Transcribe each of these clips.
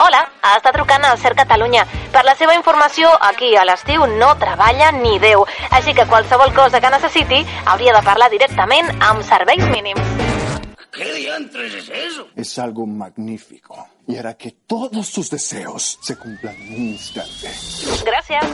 Hola, està trucant al CERC Catalunya. Per la seva informació, aquí a l'estiu no treballa ni Déu. Així que qualsevol cosa que necessiti hauria de parlar directament amb serveis mínims. ¿Qué diantres es eso? Es algo magnífico y hará que todos sus deseos se cumplan en un instante. Gràcies.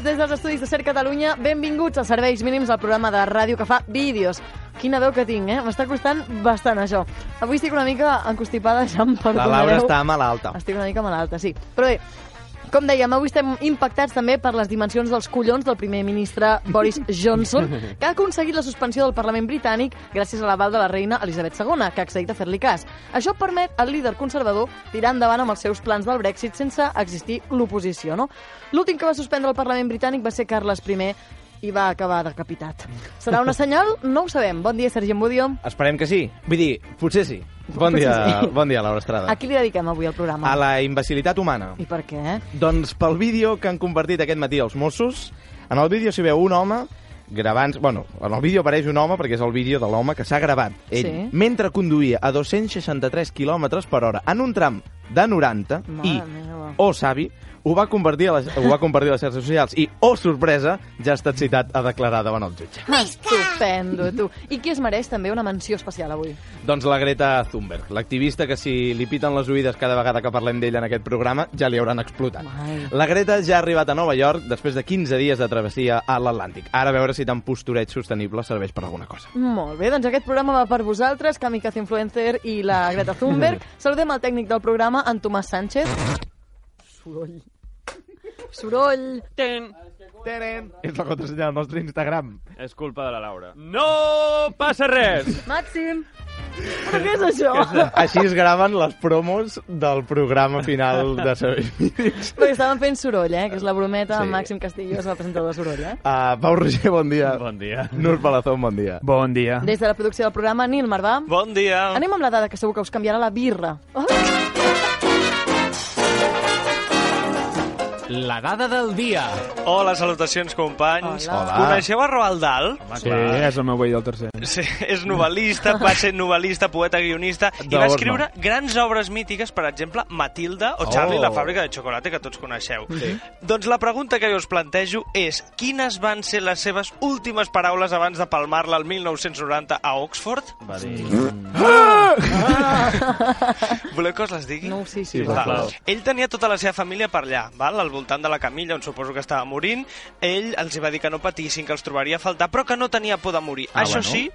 A tots des dels estudis de Ser Catalunya. Benvinguts als Serveis Mínims, al programa de ràdio que fa vídeos. Quina veu que tinc, eh? M'està costant bastant, això. Avui estic una mica encostipada, ja em La perdonareu. Laura està malalta. Estic una mica malalta, sí. Però bé, com dèiem, avui estem impactats també per les dimensions dels collons del primer ministre Boris Johnson, que ha aconseguit la suspensió del Parlament britànic gràcies a l'aval de la reina Elisabet II, que ha accedit a fer-li cas. Això permet al líder conservador tirar endavant amb els seus plans del Brexit sense existir l'oposició. No? L'últim que va suspendre el Parlament britànic va ser Carles I i va acabar decapitat. Serà una senyal? No ho sabem. Bon dia, Sergi Embudio. Esperem que sí. Vull dir, potser sí. Bon Potser dia, sí. bon dia, Laura Estrada. A qui li dediquem avui el programa? A la imbecilitat humana. I per què? Doncs pel vídeo que han compartit aquest matí els Mossos, en el vídeo s'hi veu un home gravant... Bueno, en el vídeo apareix un home perquè és el vídeo de l'home que s'ha gravat ell Sí. mentre conduïa a 263 km per hora en un tram de 90 Mare i, meva. oh savi, ho va convertir a les, ho va compartir a les xarxes socials i, oh sorpresa, ja ha estat citat a declarar davant el jutge. Estupendo, tu. I qui es mereix també una menció especial avui? Doncs la Greta Thunberg, l'activista que si li piten les oïdes cada vegada que parlem d'ella en aquest programa, ja li hauran explotat. Ai. La Greta ja ha arribat a Nova York després de 15 dies de travessia a l'Atlàntic. Ara a veure si tan postureig sostenible serveix per alguna cosa. Molt bé, doncs aquest programa va per vosaltres, Kamikaze Influencer i la Greta Thunberg. Saludem el tècnic del programa, en Tomàs Sánchez. Soroll. Soroll. Ten. Tenen. És la contrasenya del nostre Instagram. És culpa de la Laura. No passa res! Màxim. Però què és això? Així es graven les promos del programa final de Serveis. Perquè estàvem fent soroll, eh? Que és la brometa Sí. Màxim Castillo, és el presentador de soroll, eh? Uh, Pau Roger, bon dia. Bon dia. Nur Palazón, bon dia. Bon dia. Des de la producció del programa, Nil Marvà. Bon dia. Anem amb la dada que segur que us canviarà la birra. Oh, La dada del dia. Hola, salutacions, companys. Hola. Hola. Coneixeu a Roald Dahl? Sí, és el meu veí del tercer. Sí, és novel·lista, va ser novel·lista, poeta, guionista, i va escriure grans obres mítiques, per exemple, Matilda o Charlie, Oh. la fàbrica de xocolata, que tots coneixeu. Sí. Doncs la pregunta que jo us plantejo és quines van ser les seves últimes paraules abans de palmar-la el 1990 a Oxford? Va dir... Voleu que us les digui? no, sí, sí. Sí, Va. sisplau. Ell tenia tota la seva família per allà, val? al voltant de la camilla, on suposo que estava morint. Ell els va dir que no patissin, que els trobaria a faltar, però que no tenia por de morir. Ah, Això bueno. sí,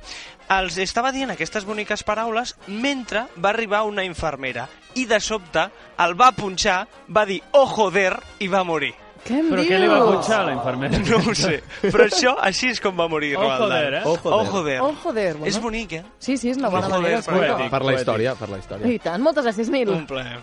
els estava dient aquestes boniques paraules mentre va arribar una infermera i de sobte el va punxar, va dir «Oh, joder!» i va morir. Què em Però dius? què li va punxar a la infermera? No ho sé, però això així és com va morir Oh, Roald Dahl. joder, eh? Oh, joder. Oh, joder. Oh, joder. Bueno. És bonic, eh? Sí, sí, és una bona Joder, manera poètic. Per la història, per la història. I tant, moltes gràcies, Nil. Un plaer.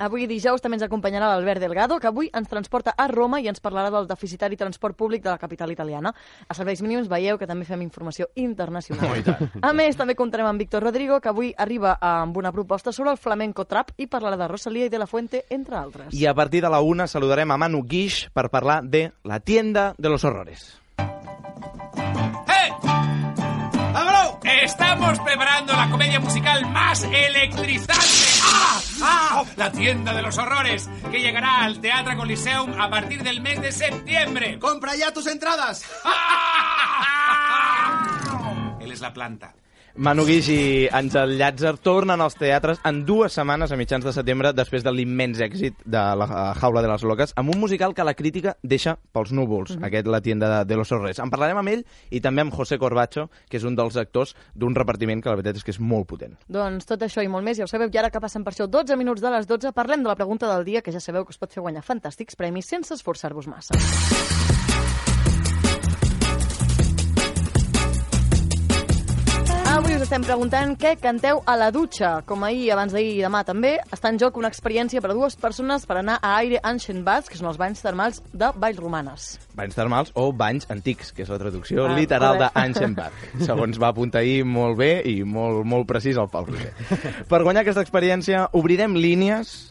Avui dijous també ens acompanyarà l'Albert Delgado, que avui ens transporta a Roma i ens parlarà del deficitari transport públic de la capital italiana. A Serveis Mínims veieu que també fem informació internacional. Tant. A més, també comptarem amb Víctor Rodrigo, que avui arriba amb una proposta sobre el flamenco trap i parlarà de Rosalía i de la Fuente, entre altres. I a partir de la una saludarem a Manu Guix per parlar de La tienda de los horrores. Estamos preparando la comedia musical más electrizante. ¡Ah! ¡Ah! La tienda de los horrores, que llegará al Teatro Coliseum a partir del mes de septiembre. ¡Compra ya tus entradas! Él es la planta. Manu Guix i Àngel Llàtzer tornen als teatres en dues setmanes a mitjans de setembre després de l'immens èxit de la eh, Jaula de les Loques amb un musical que la crítica deixa pels núvols, aquest La tienda de, de los horrors. En parlarem amb ell i també amb José Corbacho, que és un dels actors d'un repartiment que la veritat és que és molt potent. Doncs tot això i molt més, ja ho sabeu, i ara que passen per això 12 minuts de les 12, parlem de la pregunta del dia, que ja sabeu que us pot fer guanyar fantàstics premis sense esforçar-vos massa. Avui us estem preguntant què canteu a la dutxa. Com ahir, abans d'ahir i demà també, està en joc una experiència per a dues persones per anar a Aire Ancient Baths, que són els banys termals de Valls Romanes. Banys termals o banys antics, que és la traducció Ah, literal de. Ancient Bath. Segons va apuntar ahir molt bé i molt, molt precís el Pau Roger. Per guanyar aquesta experiència obrirem línies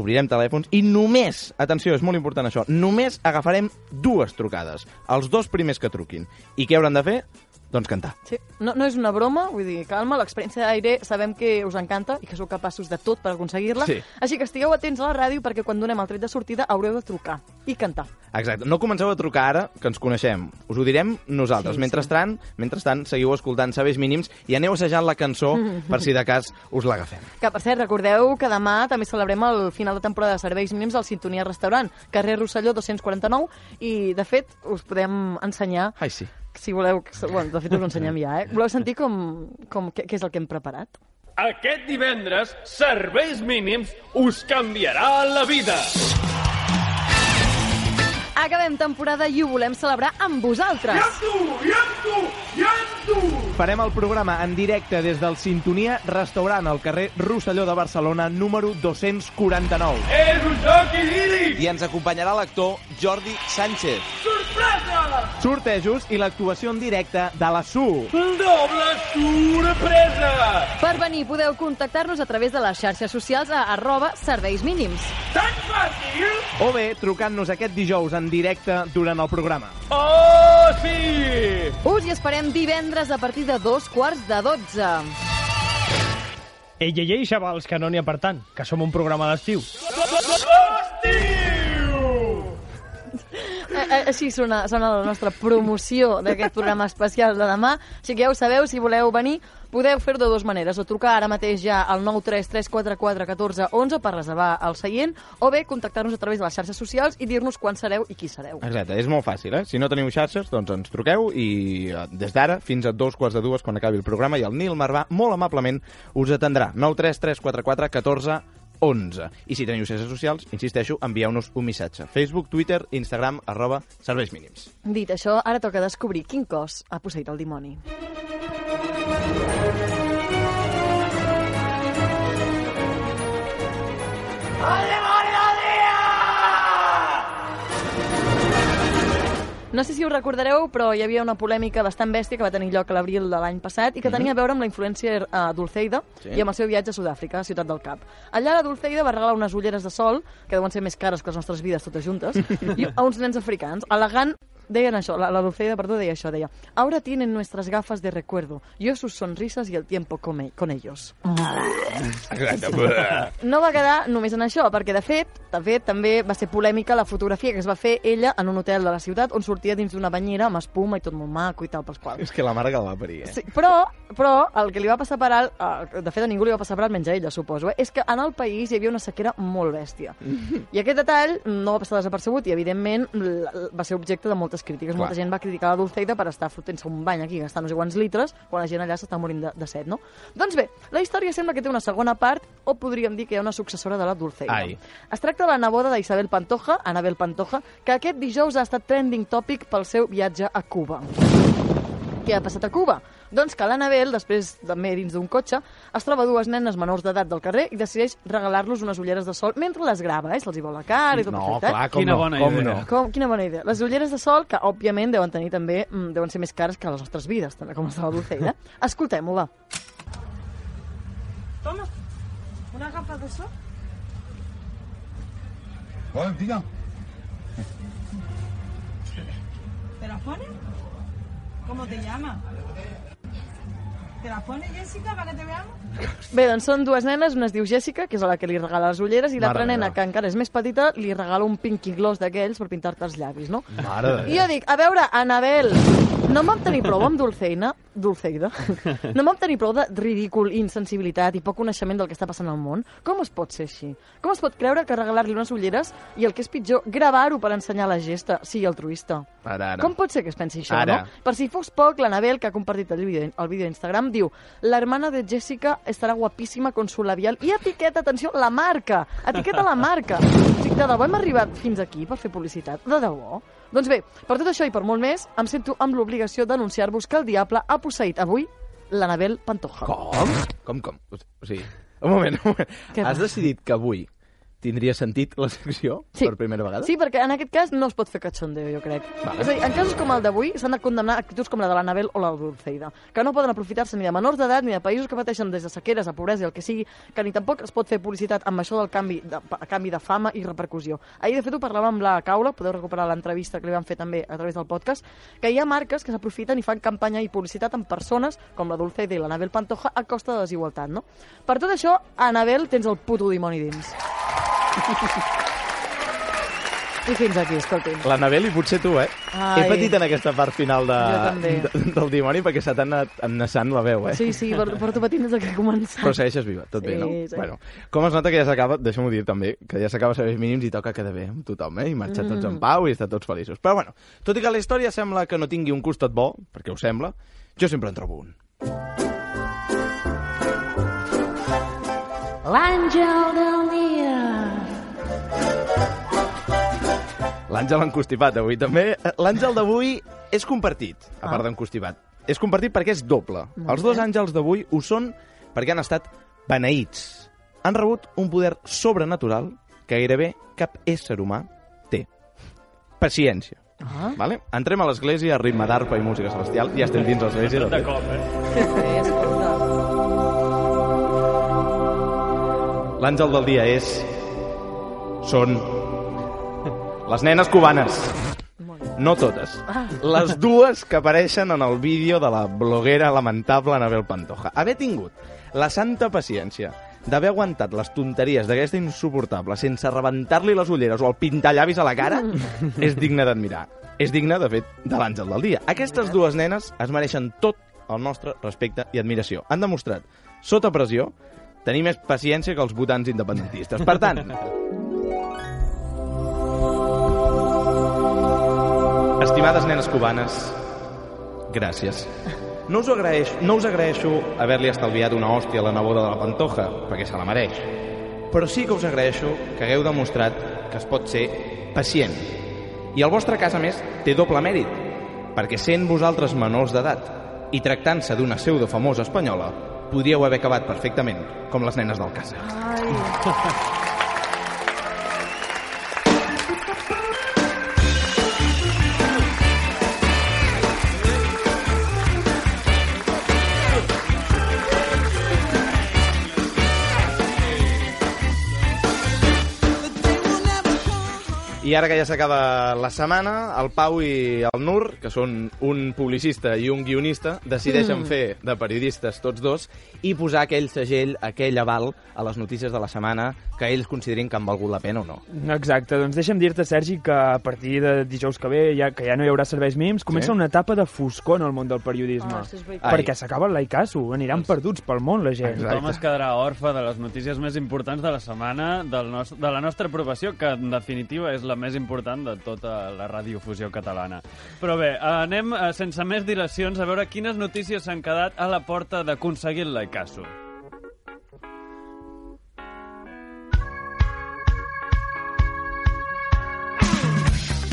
obrirem telèfons i només, atenció, és molt important això, només agafarem dues trucades, els dos primers que truquin. I què hauran de fer? Doncs cantar. Sí. No, no és una broma, vull dir, calma, l'experiència d'aire sabem que us encanta i que sou capaços de tot per aconseguir-la. Sí. Així que estigueu atents a la ràdio perquè quan donem el tret de sortida haureu de trucar i cantar. Exacte. No comenceu a trucar ara, que ens coneixem. Us ho direm nosaltres. Sí, mentrestant, sí. mentrestant, seguiu escoltant Serveis Mínims i aneu assajant la cançó per si de cas us l'agafem. Que, per cert, recordeu que demà també celebrem el final de temporada de serveis mínims al Sintonia Restaurant, carrer Rosselló 249, i, de fet, us podem ensenyar, Ai, sí. Si voleu... Bueno, de fet, us ho ensenyem ja, eh? Voleu sentir com, com, què, què és el que hem preparat? Aquest divendres, serveis mínims us canviaran la vida. Acabem temporada i ho volem celebrar amb vosaltres. Farem el programa en directe des del Sintonia Restaurant al carrer Rosselló de Barcelona, número 249. És un joc idíl·lic! I ens acompanyarà l'actor Jordi Sánchez. Sorpresa! Sortejos i l'actuació en directe de la SU. Doble sorpresa! Per venir podeu contactar-nos a través de les xarxes socials a arroba serveis mínims. Tan fàcil! O bé trucant-nos aquest dijous en directe durant el programa. Oh, sí! Us hi esperem divendres a partir de dos quarts de dotze. Ei, ei, ei, xavals, que no n'hi ha per tant, que som un programa d'estiu. Eh, Així sona, sona la nostra promoció d'aquest programa especial de demà. Així que ja ho sabeu, si voleu venir, podeu fer-ho de dues maneres. O trucar ara mateix ja al 933441411 per reservar el seient, o bé contactar-nos a través de les xarxes socials i dir-nos quan sereu i qui sereu. Exacte, és molt fàcil, eh? Si no teniu xarxes, doncs ens truqueu i eh, des d'ara fins a dos quarts de dues quan acabi el programa i el Nil Marvà molt amablement us atendrà. 93344 14 11. I si teniu xarxes socials, insisteixo, envieu-nos un missatge. Facebook, Twitter, Instagram, arroba serveis mínims. Dit això, ara toca descobrir quin cos ha posseït el dimoni. No sé si us recordareu, però hi havia una polèmica bastant bèstia que va tenir lloc a l'abril de l'any passat i que tenia a veure amb la influencer uh, Dulceida Sí. i amb el seu viatge a Sud-àfrica, a Ciutat del Cap. Allà la Dulceida va regalar unes ulleres de sol, que deuen ser més cares que les nostres vides totes juntes, i a uns nens africans, elegant deien això, la, la Dulceida, perdó, deia això, deia Ahora tienen nuestras gafas de recuerdo, yo sus sonrisas y el tiempo con, con ellos. No va quedar només en això, perquè de fet, de fet també va ser polèmica la fotografia que es va fer ella en un hotel de la ciutat on sortia dins d'una banyera amb espuma i tot molt maco i tal pels quals. és que la mare que el va parir, eh? Sí, però, però el que li va passar per alt, eh, de fet a ningú li va passar per alt menys a ella, suposo, eh, és que en el país hi havia una sequera molt bèstia. I aquest detall no va passar desapercebut i, evidentment, va ser objecte de moltes crítiques. Clar. Molta gent va criticar la Dulceida per estar fotent-se un bany aquí, gastant no sé quants litres, quan la gent allà s'està morint de, de set, no? Doncs bé, la història sembla que té una segona part, o podríem dir que hi ha una successora de la Dulceida. Ai. Es tracta de la neboda d'Isabel Pantoja, Anabel Pantoja, que aquest dijous ha estat trending topic pel seu viatge a Cuba. Què ha passat a Cuba? Doncs que l'Anabel, després també dins d'un cotxe, es troba dues nenes menors d'edat del carrer i decideix regalar-los unes ulleres de sol mentre les grava, eh? Se'ls hi veu la cara i tot No, perfecte. eh? clar, com Quina no, bona com idea. no. Com, quina bona idea. Les ulleres de sol, que òbviament deuen tenir també, mm, deuen ser més cares que les nostres vides, també com les de la Dulceida. Escoltem-ho, va. Toma, una gafa de sol. Hola, tía. ¿Te la pone? ¿Cómo te llama? ¿Te la pone Jessica para que te veamos? Bé, doncs són dues nenes, una es diu Jessica, que és a la que li regala les ulleres, i l'altra nena, que encara és més petita, li regala un pinky gloss d'aquells per pintar-te els llavis, no? Mare I jo dic, a veure, Anabel, no em vam tenir prou amb Dulceina, Dulceida, no em vam tenir prou de ridícul, insensibilitat i poc coneixement del que està passant al món? Com es pot ser així? Com es pot creure que regalar-li unes ulleres i el que és pitjor, gravar-ho per ensenyar la gesta sigui altruista? Ara, ara. Com pot ser que es pensi això, Ara. no? Per si fos poc, l'Anabel, que ha compartit el vídeo, el vídeo a Instagram, diu la hermana de Jessica estarà guapíssima con su labial i etiqueta, atenció, la marca. Etiqueta la marca. O sigui, de debò hem arribat fins aquí per fer publicitat? De debò? Doncs bé, per tot això i per molt més, em sento amb l'obligació d'anunciar-vos que el diable ha posseït avui l'Anabel Pantoja. Com? Com, com? O sigui, un moment, un moment. Què Has decidit que avui tindria sentit la secció Sí. per primera vegada? Sí, perquè en aquest cas no es pot fer cachondeo, jo crec. Vale. És a dir, en casos com el d'avui s'han de condemnar actituds com la de l'Anabel o la Dulceida, que no poden aprofitar-se ni de menors d'edat ni de països que pateixen des de sequeres a pobresa i el que sigui, que ni tampoc es pot fer publicitat amb això del canvi de, a canvi de fama i repercussió. Ahir, de fet, ho parlàvem amb la Caula, podeu recuperar l'entrevista que li van fer també a través del podcast, que hi ha marques que s'aprofiten i fan campanya i publicitat amb persones com la Dulceida i l'Anabel Pantoja a costa de desigualtat, no? Per tot això, Anabel, tens el puto dimoni dins. I fins aquí, escolti'm. L'Anabel i potser tu, eh? Ai. He patit en aquesta part final de, de, del dimoni perquè se t'ha anat ennassant la veu, eh? Sí, sí, por- porto patint des que he començat. Però segueixes viva, tot bé, Sí, no? sí. Bueno, com es nota que ja s'acaba, deixa'm-ho dir també, que ja s'acaba serveis mínims i toca quedar bé amb tothom, eh? I marxar tots en Mm. pau i estar tots feliços. Però bueno, tot i que la història sembla que no tingui un costat bo, perquè ho sembla, jo sempre en trobo un. L'àngel del L'Àngel encostipat avui també. Eh, L'Àngel d'avui és compartit, a part Ah. d'encostipat. És compartit perquè és doble. Molt Els dos bé. àngels d'avui ho són perquè han estat beneïts. Han rebut un poder sobrenatural que gairebé cap ésser humà té. Paciència. Ah. Vale? Entrem a l'església a ritme d'arpa i música celestial. Ja estem dins l'església. De cop, eh? L'àngel del dia és... Són... Les nenes cubanes. No totes. Ah. Les dues que apareixen en el vídeo de la bloguera lamentable Anabel Pantoja. Haver tingut la santa paciència d'haver aguantat les tonteries d'aquesta insuportable sense rebentar-li les ulleres o el pintallavis a la cara és digne d'admirar. És digne, de fet, de l'àngel del dia. Aquestes dues nenes es mereixen tot el nostre respecte i admiració. Han demostrat, sota pressió, tenir més paciència que els votants independentistes. Per tant, estimades nenes cubanes, gràcies. No us, agraeix, no us agraeixo haver-li estalviat una hòstia a la neboda de la Pantoja, perquè se la mereix. Però sí que us agraeixo que hagueu demostrat que es pot ser pacient. I el vostre cas, a més, té doble mèrit, perquè sent vosaltres menors d'edat i tractant-se d'una pseudo famosa espanyola, podríeu haver acabat perfectament com les nenes del casa. Ai. I ara que ja s'acaba la setmana, el Pau i el Nur, que són un publicista i un guionista, decideixen Mm. fer de periodistes tots dos i posar aquell segell, aquell aval a les notícies de la setmana que ells considerin que han valgut la pena o no. Exacte, doncs deixa'm dir-te, Sergi, que a partir de dijous que ve, ja, que ja no hi haurà serveis mínims, comença Sí? una etapa de foscor en el món del periodisme. Veritat. perquè s'acaba el l'Aicaso, aniran perduts pel món la gent. Tothom es quedarà orfe de les notícies més importants de la setmana del nos de la nostra professió, que en definitiva és la més important de tota la radiofusió catalana. Però bé, anem eh, sense més dilacions a veure quines notícies s'han quedat a la porta d'aconseguir el Laicaso.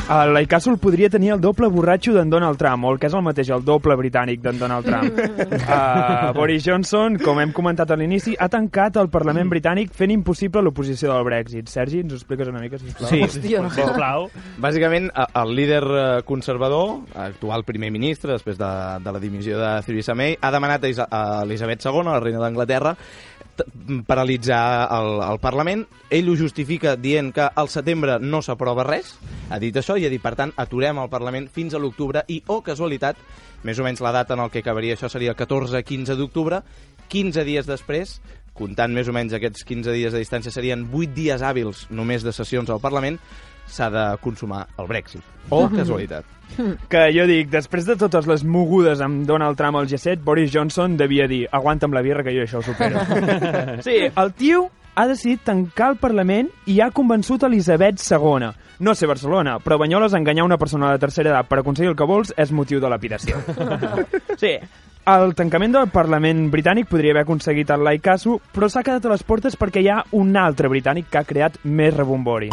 El podria tenir el doble borratxo d'en Donald Trump, o el que és el mateix, el doble britànic d'en Donald Trump. uh, Boris Johnson, com hem comentat a l'inici, ha tancat el Parlament britànic fent impossible l'oposició del Brexit. Sergi, ens ho expliques una mica, sisplau? Sí, Hòstia. Sisplau. Bàsicament, el líder eh, conservador, actual primer ministre, després de, de la dimissió de Theresa May, ha demanat a, Isa a Elisabet II, la reina d'Anglaterra, paralitzar el, el Parlament. Ell ho justifica dient que al setembre no s'aprova res, ha dit això, i ha dit, per tant, aturem el Parlament fins a l'octubre, i, oh, casualitat, més o menys la data en el que acabaria això seria el 14-15 d'octubre, 15 dies després, comptant més o menys aquests 15 dies de distància, serien 8 dies hàbils només de sessions al Parlament, s'ha de consumar el Brexit. Oh, casualitat. Que jo dic, després de totes les mogudes amb Donald Trump al G7, Boris Johnson devia dir, aguanta'm la birra que jo això ho supero. sí, el tio ha decidit tancar el Parlament i ha convençut Elisabet II. No sé Barcelona, però Banyoles enganyar una persona de tercera edat per aconseguir el que vols és motiu de lapidació. sí, el tancament del Parlament britànic podria haver aconseguit el Laicaso, però s'ha quedat a les portes perquè hi ha un altre britànic que ha creat més rebombori.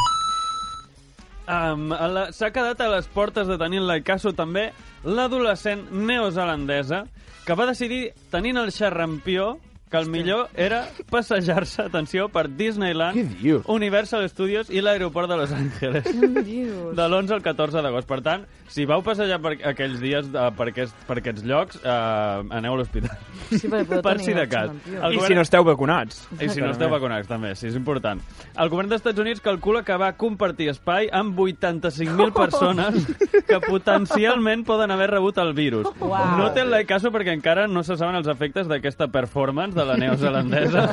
Um, la- S'ha quedat a les portes de tenir el Laicaso també l'adolescent neozelandesa que va decidir, tenint el xarrampió, que el millor era passejar-se, atenció, per Disneyland, Universal Studios i l'aeroport de Los Angeles. Dius. De l'11 al 14 d'agost. Per tant, si vau passejar per aquells dies eh, per, aquest, per aquests llocs, eh, aneu a l'hospital. Sí, perquè podeu per tenir si de cas. accident, tio. El I govern- si no esteu vacunats. I si no esteu vacunats, també, sí, és important. El govern dels Estats Units calcula que va compartir espai amb 85.000 persones que potencialment poden haver rebut el virus. Uau. No té el caso perquè encara no se saben els efectes d'aquesta performance de la neozelandesa.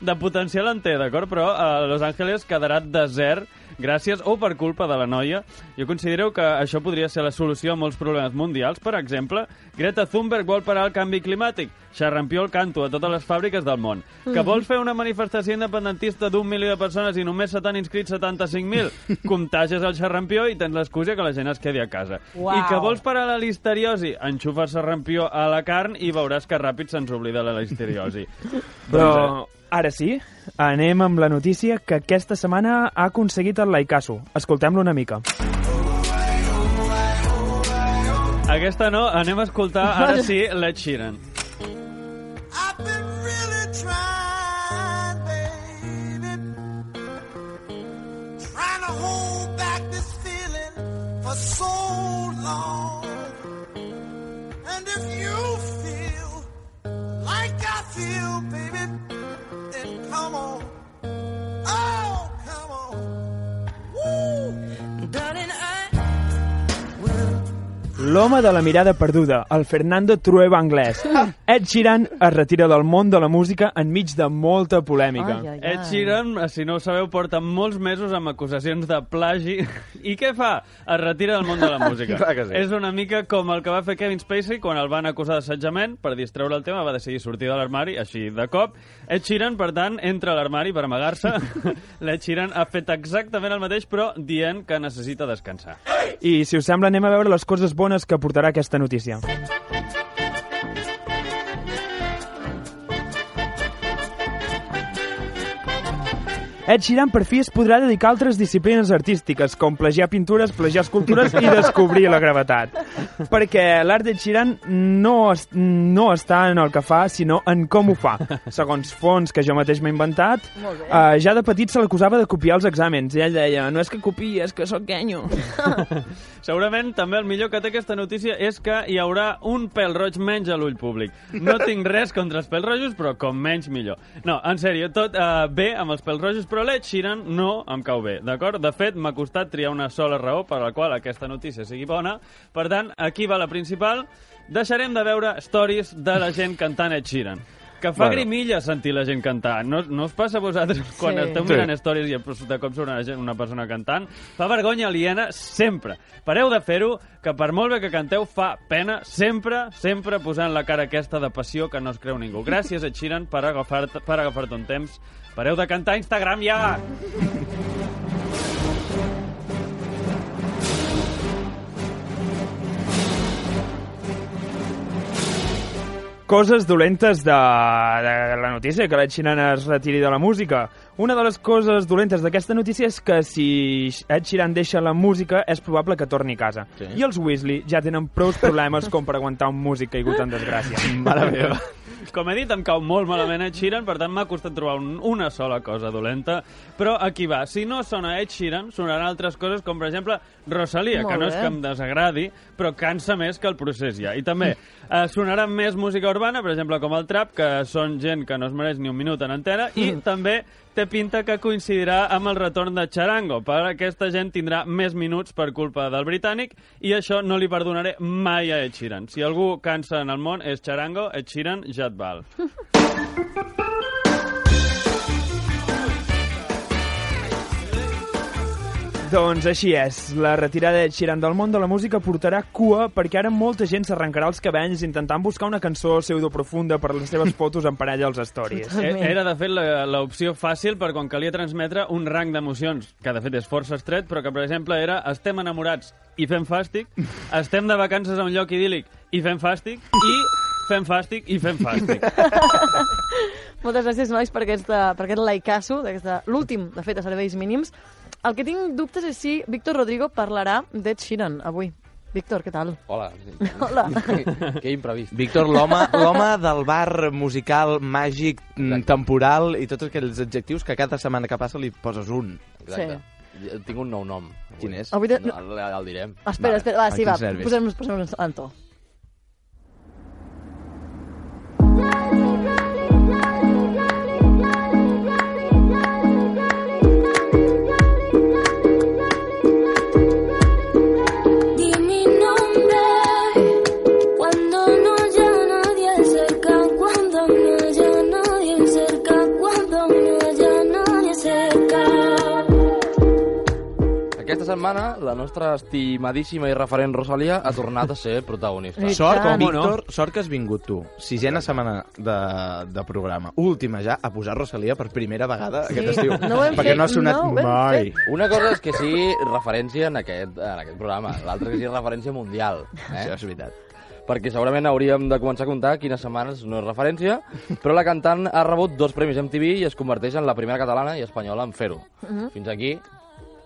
De potencial en té, d'acord? Però a Los Angeles quedarà desert gràcies o per culpa de la noia. Jo considero que això podria ser la solució a molts problemes mundials. Per exemple, Greta Thunberg vol parar el canvi climàtic. Xarrampió el canto a totes les fàbriques del món. Que vols fer una manifestació independentista d'un milió de persones i només se t'han inscrit 75.000? Contagies el xarrampió i tens l'excusa que la gent es quedi a casa. Uau. I que vols parar la listeriosi? Enxufa xarrampió a la carn i veuràs que ràpid se'ns oblida la listeriosi. Però ara sí, anem amb la notícia que aquesta setmana ha aconseguit el Laikasso. Escoltem-lo una mica. Aquesta no, anem a escoltar ara sí l'Ed Sheeran. L'home de la mirada perduda, el Fernando Trueba anglès. Ed Sheeran es retira del món de la música enmig de molta polèmica. Ai, ai, ai. Ed Sheeran, si no ho sabeu, porta molts mesos amb acusacions de plagi. I què fa? Es retira del món de la música. Sí. És una mica com el que va fer Kevin Spacey quan el van acusar d'assetjament. Per distreure el tema va decidir sortir de l'armari, així de cop. Ed Sheeran, per tant, entra a l'armari per amagar-se. L'Ed Sheeran ha fet exactament el mateix, però dient que necessita descansar. I, si us sembla, anem a veure les coses bones que portarà aquesta notícia. Ed Sheeran per fi es podrà dedicar a altres disciplines artístiques, com plagiar pintures, plagiar escultures i descobrir la gravetat. Perquè l'art d'Ed Sheeran no, es, no està en el que fa, sinó en com ho fa. Segons fons que jo mateix m'he inventat, eh, ja de petit se l'acusava de copiar els exàmens. I ell deia, no és que copiï, és que sóc genyo. Segurament també el millor que té aquesta notícia és que hi haurà un pèl roig menys a l'ull públic. No tinc res contra els pèls rojos, però com menys millor. No, en sèrio, tot uh, bé amb els pèls rojos, però l'Ed Sheeran no em cau bé, d'acord? De fet, m'ha costat triar una sola raó per la qual aquesta notícia sigui bona. Per tant, aquí va la principal. Deixarem de veure stories de la gent cantant Ed Sheeran. Que fa Bueno. grimilla sentir la gent cantar. No, no us passa a vosaltres quan Sí. esteu Sí. mirant stories i de cop surt una, gent, una persona cantant? Fa vergonya aliena sempre. Pareu de fer-ho, que per molt bé que canteu, fa pena sempre, sempre posant la cara aquesta de passió que no es creu ningú. Gràcies, Ed Sheeran, per agafar-te per agafar un temps. Pareu de cantar a Instagram ja! Coses dolentes de, de la notícia, que l'Ed Sheeran es retiri de la música. Una de les coses dolentes d'aquesta notícia és que si Ed Sheeran deixa la música és probable que torni a casa. Sí. I els Weasley ja tenen prou problemes com per aguantar un músic caigut en desgràcia. Mare meva. Com he dit, em cau molt malament Ed Sheeran, per tant m'ha costat trobar un, una sola cosa dolenta, però aquí va. Si no sona Ed Sheeran, sonaran altres coses, com per exemple Rosalia, Molt que no és bé. que em desagradi, però cansa més que el procés ja. I també eh, sonarà més música urbana, per exemple, com el trap, que són gent que no es mereix ni un minut en antena, i també té pinta que coincidirà amb el retorn de Charango. Per aquesta gent tindrà més minuts per culpa del britànic i això no li perdonaré mai a Ed Sheeran. Si algú cansa en el món és Charango, Ed Sheeran ja et val. Doncs així és, la retirada d'Ed Sheeran del món de la música portarà cua perquè ara molta gent s'arrencarà els cabells intentant buscar una cançó pseudoprofunda per les seves fotos en parella als stories. Eh, Era, de fet, la- l'opció fàcil per quan calia transmetre un rang d'emocions, que de fet és força estret, però que, per exemple, era estem enamorats i fem fàstic, estem de vacances a un lloc idíl·lic i fem fàstic, i fem fàstic i fem fàstic. Moltes gràcies, nois, per, aquesta, per aquest laicasso, l'últim, de fet, a serveis mínims. El que tinc dubtes és si Víctor Rodrigo parlarà d'Ed Sheeran avui. Víctor, què tal? Hola. Hola. que imprevist. Víctor, l'home del bar musical, màgic, mm, temporal i tots aquells adjectius que cada setmana que passa li poses un. Exacte. Sí. Tinc un nou nom. Quin és? Avui de- No, el, el direm. Espera, espera, va, sí, va, posem-nos posem en to. Aquesta setmana, la nostra estimadíssima i referent Rosalia ha tornat a ser protagonista. Sort, Víctor, sort que has vingut tu. Sisena setmana de, de programa. Última ja, a posar Rosalia per primera vegada Sí. aquest estiu. No ho hem perquè fet, no ha sonat no ho hem mai. Una cosa és que sigui referència en aquest, en aquest programa, l'altra que sigui referència mundial. Eh? Això és veritat. Perquè segurament hauríem de començar a comptar quines setmanes no és referència, però la cantant ha rebut dos premis MTV i es converteix en la primera catalana i espanyola en fer-ho. Mhm. Fins aquí,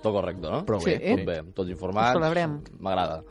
tot correcte, no? Prou bé. Sí. Tot bé, tots informats. Ho celebrem. M'agrada.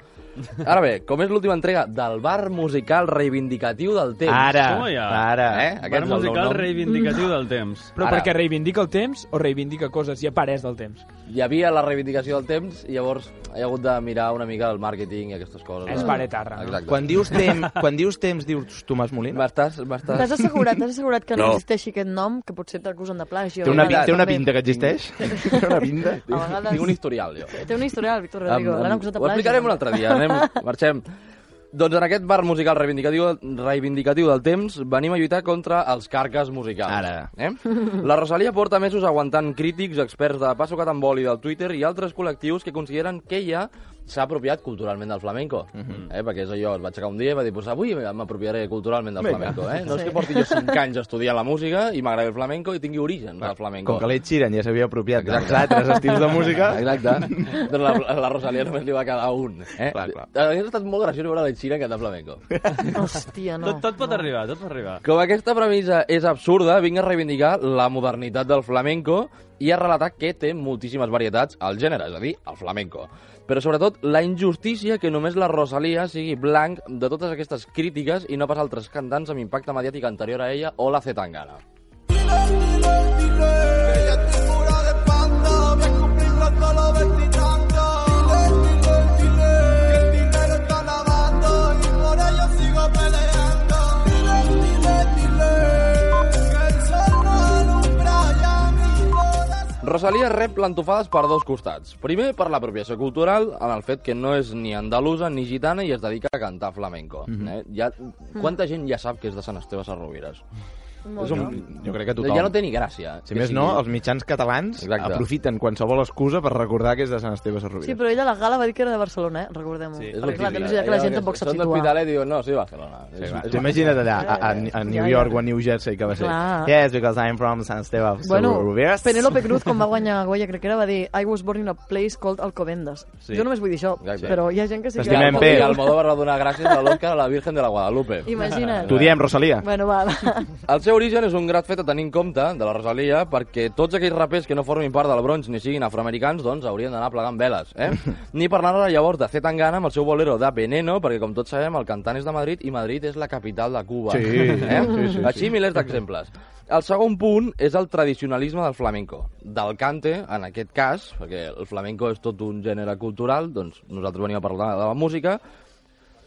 Ara bé, com és l'última entrega del bar musical reivindicatiu del temps. Ara, Toma ja. ara. Eh? Bar Aquest musical nom. reivindicatiu del temps. Però Ara. perquè reivindica el temps o reivindica coses i apareix del temps? Hi havia la reivindicació del temps i llavors ha hagut de mirar una mica el màrqueting i aquestes coses. És baretarra, no? Exacte. Quan dius, tem, quan dius temps, dius Tomàs Molina? M'estàs... T'has assegurat, t'has assegurat que no. No. existeixi aquest nom, que potser t'acusen de plagio. Té una, També. té una pinta que existeix? Té una pinta? A vegades- Tinc un historial, jo. Té un historial, Víctor Rodrigo. L'han acusat de Ho plagi. explicarem un altre dia. Anem, marxem. Doncs en aquest bar musical reivindicatiu, reivindicatiu del temps venim a lluitar contra els carques musicals. Ara. Eh? La Rosalia porta mesos aguantant crítics, experts de Passo Catamboli del Twitter i altres col·lectius que consideren que ella s'ha apropiat culturalment del flamenco. Mhm. eh? Perquè és allò, es va aixecar un dia i va dir, pues avui m'apropiaré culturalment del Vinga. flamenco. Eh? No és Sí. que porti jo 5 anys estudiant la música i m'agrada el flamenco i tingui origen del flamenco. Com que l'Ed Sheeran ja s'havia apropiat dels altres estils de música... Exacte. doncs la, la Rosalia només li va quedar un. Eh? Clar, clar. Hauria estat molt graciós veure la Xina cantar flamenco. Hòstia, no. Tot, tot pot arribar, tot pot arribar. Com aquesta premissa és absurda, vinc a reivindicar la modernitat del flamenco i a relatar que té moltíssimes varietats al gènere, és a dir, el flamenco. Però sobretot la injustícia que només la Rosalia sigui blanc de totes aquestes crítiques i no pas altres cantants amb impacte mediàtic anterior a ella o la Zetangana. Ella es Rosalia rep l'entofades per dos costats. Primer, per l'apropiació cultural, en el fet que no és ni andalusa ni gitana i es dedica a cantar flamenco. Mhm. eh? ja, quanta gent ja sap que és de Sant Esteve Sarrovires? És un, jo crec que tothom. Ja no té ni gràcia. Si que més sigui- no, els mitjans catalans Exacte. aprofiten qualsevol excusa per recordar que és de Sant Esteve Sarrovira. Sí, però ell a la gala va dir que era de Barcelona, eh? Recordem-ho. Sí, És Perquè, clar, ja que la eh? gent tampoc sap Són situar. d'Hospitalet i diuen, no, sí, Barcelona. Sí, imagina't allà, a, a, a New. York o a New Jersey, que va ser. Clar. Yes, because I'm from Sant Esteve Bueno, Sarrovira. Penélope Cruz, quan va guanyar Goya, crec que era, va dir I was born in a place called Alcobendas. Sí. Jo només vull dir això, Exacte. però hi ha gent que sí que... T'estimem, I Pe. Almodóvar va donar gràcies a l'Òscar a la Virgen de la Guadalupe. Imagina't. T'ho diem, Rosalia. Bueno, va, va. El seu origen és un grat fet a tenir en compte de la Rosalia perquè tots aquells rapers que no formin part del bronx ni siguin afroamericans doncs haurien d'anar plegant veles, eh? Ni parlar llavors de Zetangana amb el seu bolero de Veneno perquè com tots sabem el cantant és de Madrid i Madrid és la capital de Cuba. Sí, eh? sí, sí, Així sí. milers d'exemples. El segon punt és el tradicionalisme del flamenco. Del cante, en aquest cas, perquè el flamenco és tot un gènere cultural, doncs nosaltres venim a parlar de la música,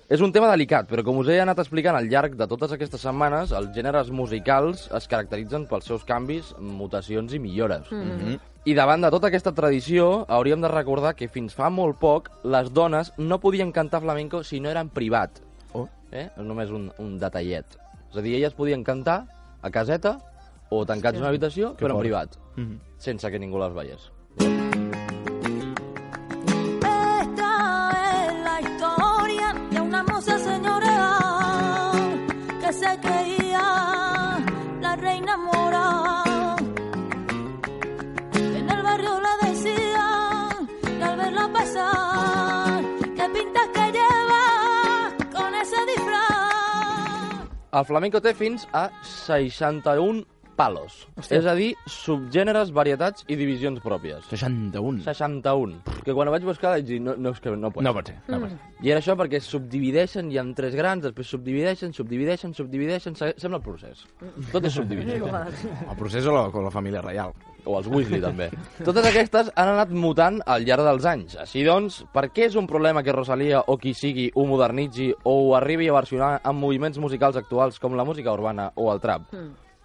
és un tema delicat, però com us he anat explicant al llarg de totes aquestes setmanes, els gèneres musicals es caracteritzen pels seus canvis, mutacions i millores. Mhm. I davant de tota aquesta tradició, hauríem de recordar que fins fa molt poc les dones no podien cantar flamenco si no eren privat. Oh. Eh? Només un, un detallet. És a dir, elles podien cantar a caseta o tancats en una habitació, Que però en fort. privat, Mhm. sense que ningú les veiés. Esta El flamenco té fins a 61 palos. És a dir, subgèneres, varietats i divisions pròpies. 61. 61. Que quan ho vaig buscar vaig dir, no, no, és que no pot No pot ser, no pot ser. I era això perquè subdivideixen, hi ha tres grans, després subdivideixen, subdivideixen, subdivideixen, se- sembla el procés. Tot és subdivisió. El procés o la, o la família reial. O els Weasley, també. Totes aquestes han anat mutant al llarg dels anys. Així doncs, per què és un problema que Rosalia o qui sigui ho modernitzi o ho arribi a versionar amb moviments musicals actuals com la música urbana o el trap?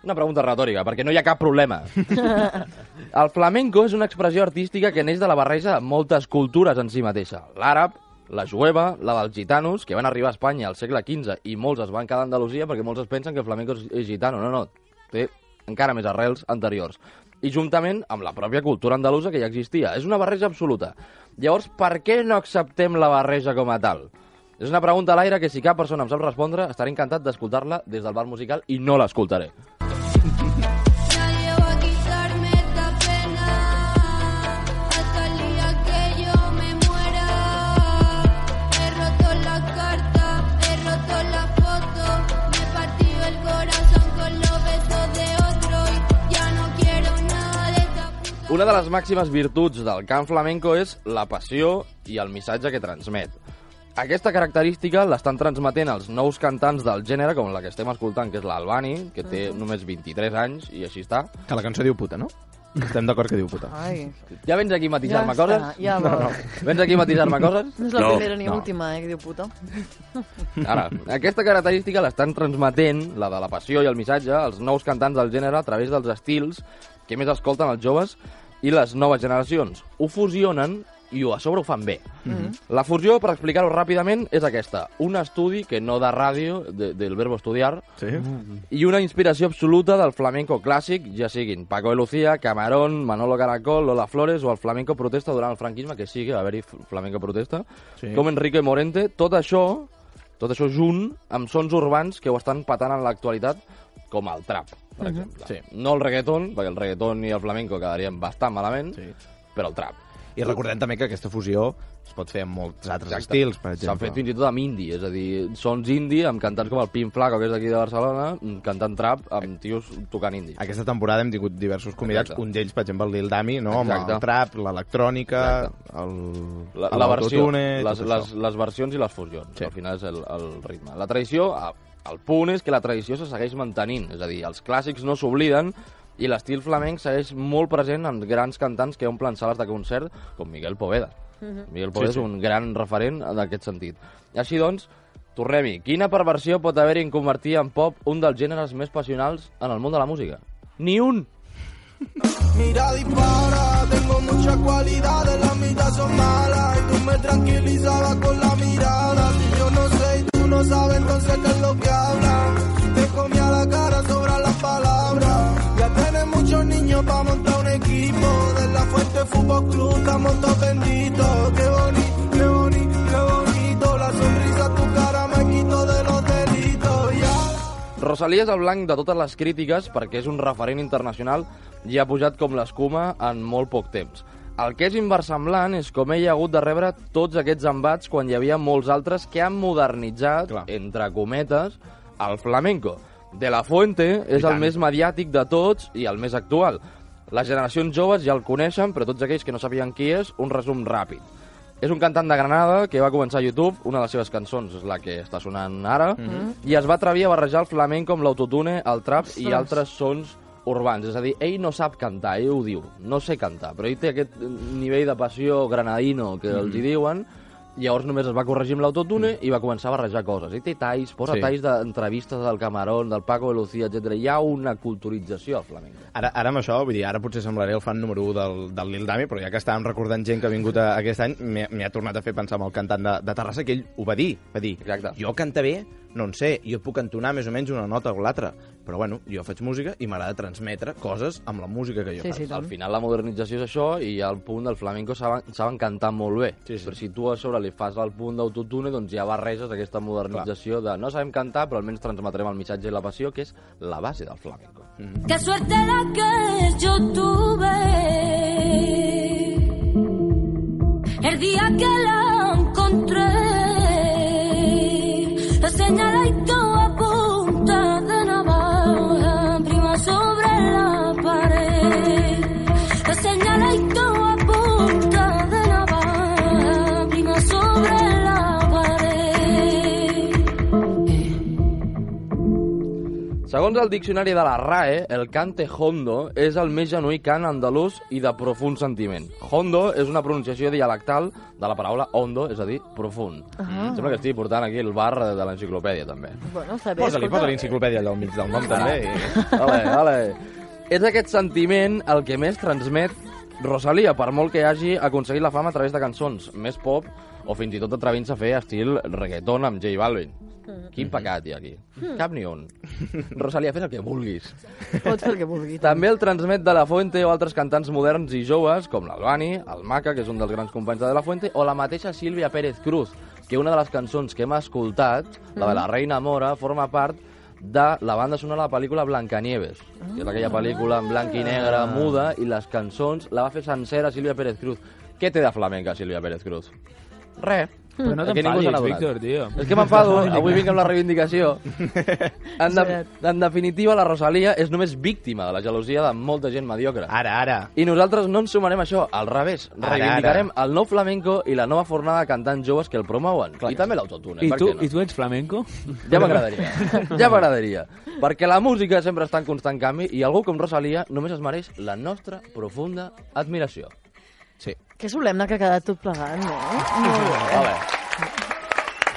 Una pregunta retòrica, perquè no hi ha cap problema. El flamenco és una expressió artística que neix de la barreja de moltes cultures en si mateixa. L'àrab, la jueva, la dels gitanos, que van arribar a Espanya al segle XV i molts es van quedar a Andalusia perquè molts es pensen que el flamenco és gitano. No, no, té encara més arrels anteriors. I juntament amb la pròpia cultura andalusa que ja existia. És una barreja absoluta. Llavors, per què no acceptem la barreja com a tal? És una pregunta a l'aire que si cap persona em sap respondre, estaré encantat d'escoltar-la des del bar musical i no l'escoltaré. Una de les màximes virtuts del cant flamenco és la passió i el missatge que transmet. Aquesta característica l'estan transmetent els nous cantants del gènere, com la que estem escoltant, que és l'Albani, que té només 23 anys, i així està. Que la cançó diu puta, no? Estem d'acord que diu puta. Ai. Ja vens aquí a matisar-me Ja coses? està, ja no, no. Vens aquí a matisar-me coses? No és la primera ni última, eh, que diu puta. Ara, aquesta característica l'estan transmetent, la de la passió i el missatge, els nous cantants del gènere a través dels estils que més escolten els joves i les noves generacions. Ho fusionen i ho- a sobre ho fan bé. Mhm. La fusió, per explicar-ho ràpidament, és aquesta. Un estudi que no de ràdio, de, del verbo estudiar, Sí? i una inspiració absoluta del flamenco clàssic, ja siguin Paco de Lucía, Camarón, Manolo Caracol, Lola Flores o el flamenco protesta durant el franquisme, que sí que va haver-hi flamenco protesta, Sí. com Enrique Morente, tot això, tot això junt amb sons urbans que ho estan patant en l'actualitat, com el trap, per Mhm. exemple. Sí. No el reggaeton, perquè el reggaeton i el flamenco quedarien bastant malament, Sí. però el trap. I recordem també que aquesta fusió es pot fer amb molts altres Exacte. estils, per exemple. S'han fet fins i tot amb indie, és a dir, sons indie amb cantants com el Pim Flaco, que és d'aquí de Barcelona, cantant trap amb tios tocant indie. Aquesta temporada hem tingut diversos convidats, Exacte. un d'ells, per exemple, el Lil Dami, no? amb el trap, l'electrònica, el, La, la versió, les, les, les versions i les fusions, Sí. al final és el, el ritme. La tradició, a- el punt és que la tradició se segueix mantenint, és a dir, els clàssics no s'obliden i l'estil flamenc segueix molt present en grans cantants que omplen sales de concert, com Miguel Poveda. Miguel Poveda Sí, sí. és un gran referent en aquest sentit. Així doncs, tornem-hi. Quina perversió pot haver-hi en convertir en pop un dels gèneres més passionals en el món de la música? Ni un! Mira, dispara, tengo muchas cualidades, la mitad son malas y tú me tranquilizabas con la mirada. Si yo no entonces qué es lo que hablan. Te comía la cara, sobran las palabras. Ya tenés muchos niños para montar un equipo. De la Fuente Fútbol Club estamos todos benditos. Qué bonito, qué bonito, qué bonito. La sonrisa tu cara me quito de los delitos. Ya. Rosalia és el blanc de totes les crítiques perquè és un referent internacional i ha pujat com l'escuma en molt poc temps. El que és inversemblant és com ell ha hagut de rebre tots aquests embats quan hi havia molts altres que han modernitzat, Clar. entre cometes, el flamenco. De la Fuente és el més mediàtic de tots i el més actual. Les generacions joves ja el coneixen, però tots aquells que no sabien qui és, un resum ràpid. És un cantant de Granada que va començar a YouTube, una de les seves cançons és la que està sonant ara, i es va atrevir a barrejar el flamenco amb l'autotune, el trap i Ostres. altres sons urbans. És a dir, ell no sap cantar, ell ho diu, no sé cantar, però ell té aquest nivell de passió granadino que els hi diuen, llavors només es va corregir amb l'autotune i va començar a barrejar coses. Ell té talls, posa Sí. talls d'entrevistes del Camarón, del Paco de Lucía, etc. Hi ha una culturització al flamenco. Ara, ara amb això, vull dir, ara potser semblaré el fan número 1 del, del Lil Dami, però ja que estàvem recordant gent que ha vingut a, aquest any, m'he tornat a fer pensar en el cantant de, de Terrassa, que ell ho va dir, va dir, Exacte. jo cantar bé, no en sé, jo puc entonar més o menys una nota o l'altra, però bueno, jo faig música i m'agrada transmetre coses amb la música que jo Sí, faig. sí, tant. Al final la modernització és això i al punt del flamenco saben, saben cantar molt bé. Sí, sí. Però si tu a sobre li fas el punt d'autotune, doncs ja barreges aquesta modernització de no sabem cantar, però almenys transmetrem el missatge i la passió, que és la base del flamenco. Qué suerte la que yo tuve el día que la encontré. La señaladito a Segons el diccionari de la RAE, el cante hondo és el més genuí cant andalús i de profund sentiment. Hondo és una pronunciació dialectal de la paraula hondo, és a dir, profund. Ah. Sembla que estigui portant aquí el bar de l'enciclopèdia, també. Bueno, bé, Posa-li, posa l'enciclopèdia allà al mig del nom, també. I... Vale, vale. És aquest sentiment el que més transmet Rosalia, per molt que hagi aconseguit la fama a través de cançons més pop o fins i tot atrevint-se a fer estil reggaeton amb J Balvin. Quin pecat hi ha aquí? Cap ni un. Rosalia, fes el que vulguis. Pots fer el que vulguis. També el transmet de La Fuente o altres cantants moderns i joves, com l'Albani, el Maca, que és un dels grans companys de De La Fuente, o la mateixa Sílvia Pérez Cruz, que una de les cançons que hem escoltat, la de la Reina Mora, forma part de la banda sonora de la pel·lícula Blancanieves, que és aquella pel·lícula en blanc i negre, muda, i les cançons la va fer sencera Sílvia Pérez Cruz. Què té de flamenca Sílvia Pérez Cruz? Res. Però no Que ningú t'enfadis. Víctor, tio. És que m'enfado, avui vinc amb la reivindicació. En, de, en definitiva, la Rosalia és només víctima de la gelosia de molta gent mediocre. Ara, ara. I nosaltres no ens sumarem a això, al revés. Ara, Reivindicarem el nou flamenco i la nova fornada de cantants joves que el promouen. I també l'autotune, I per tu, què no? I tu ets flamenco? Ja m'agradaria. Ja m'agradaria. Perquè la música sempre està en constant canvi i algú com Rosalia només es mereix la nostra profunda admiració. Sí. Que solemne que ha quedat tot plegat, no? Molt bé. Vale.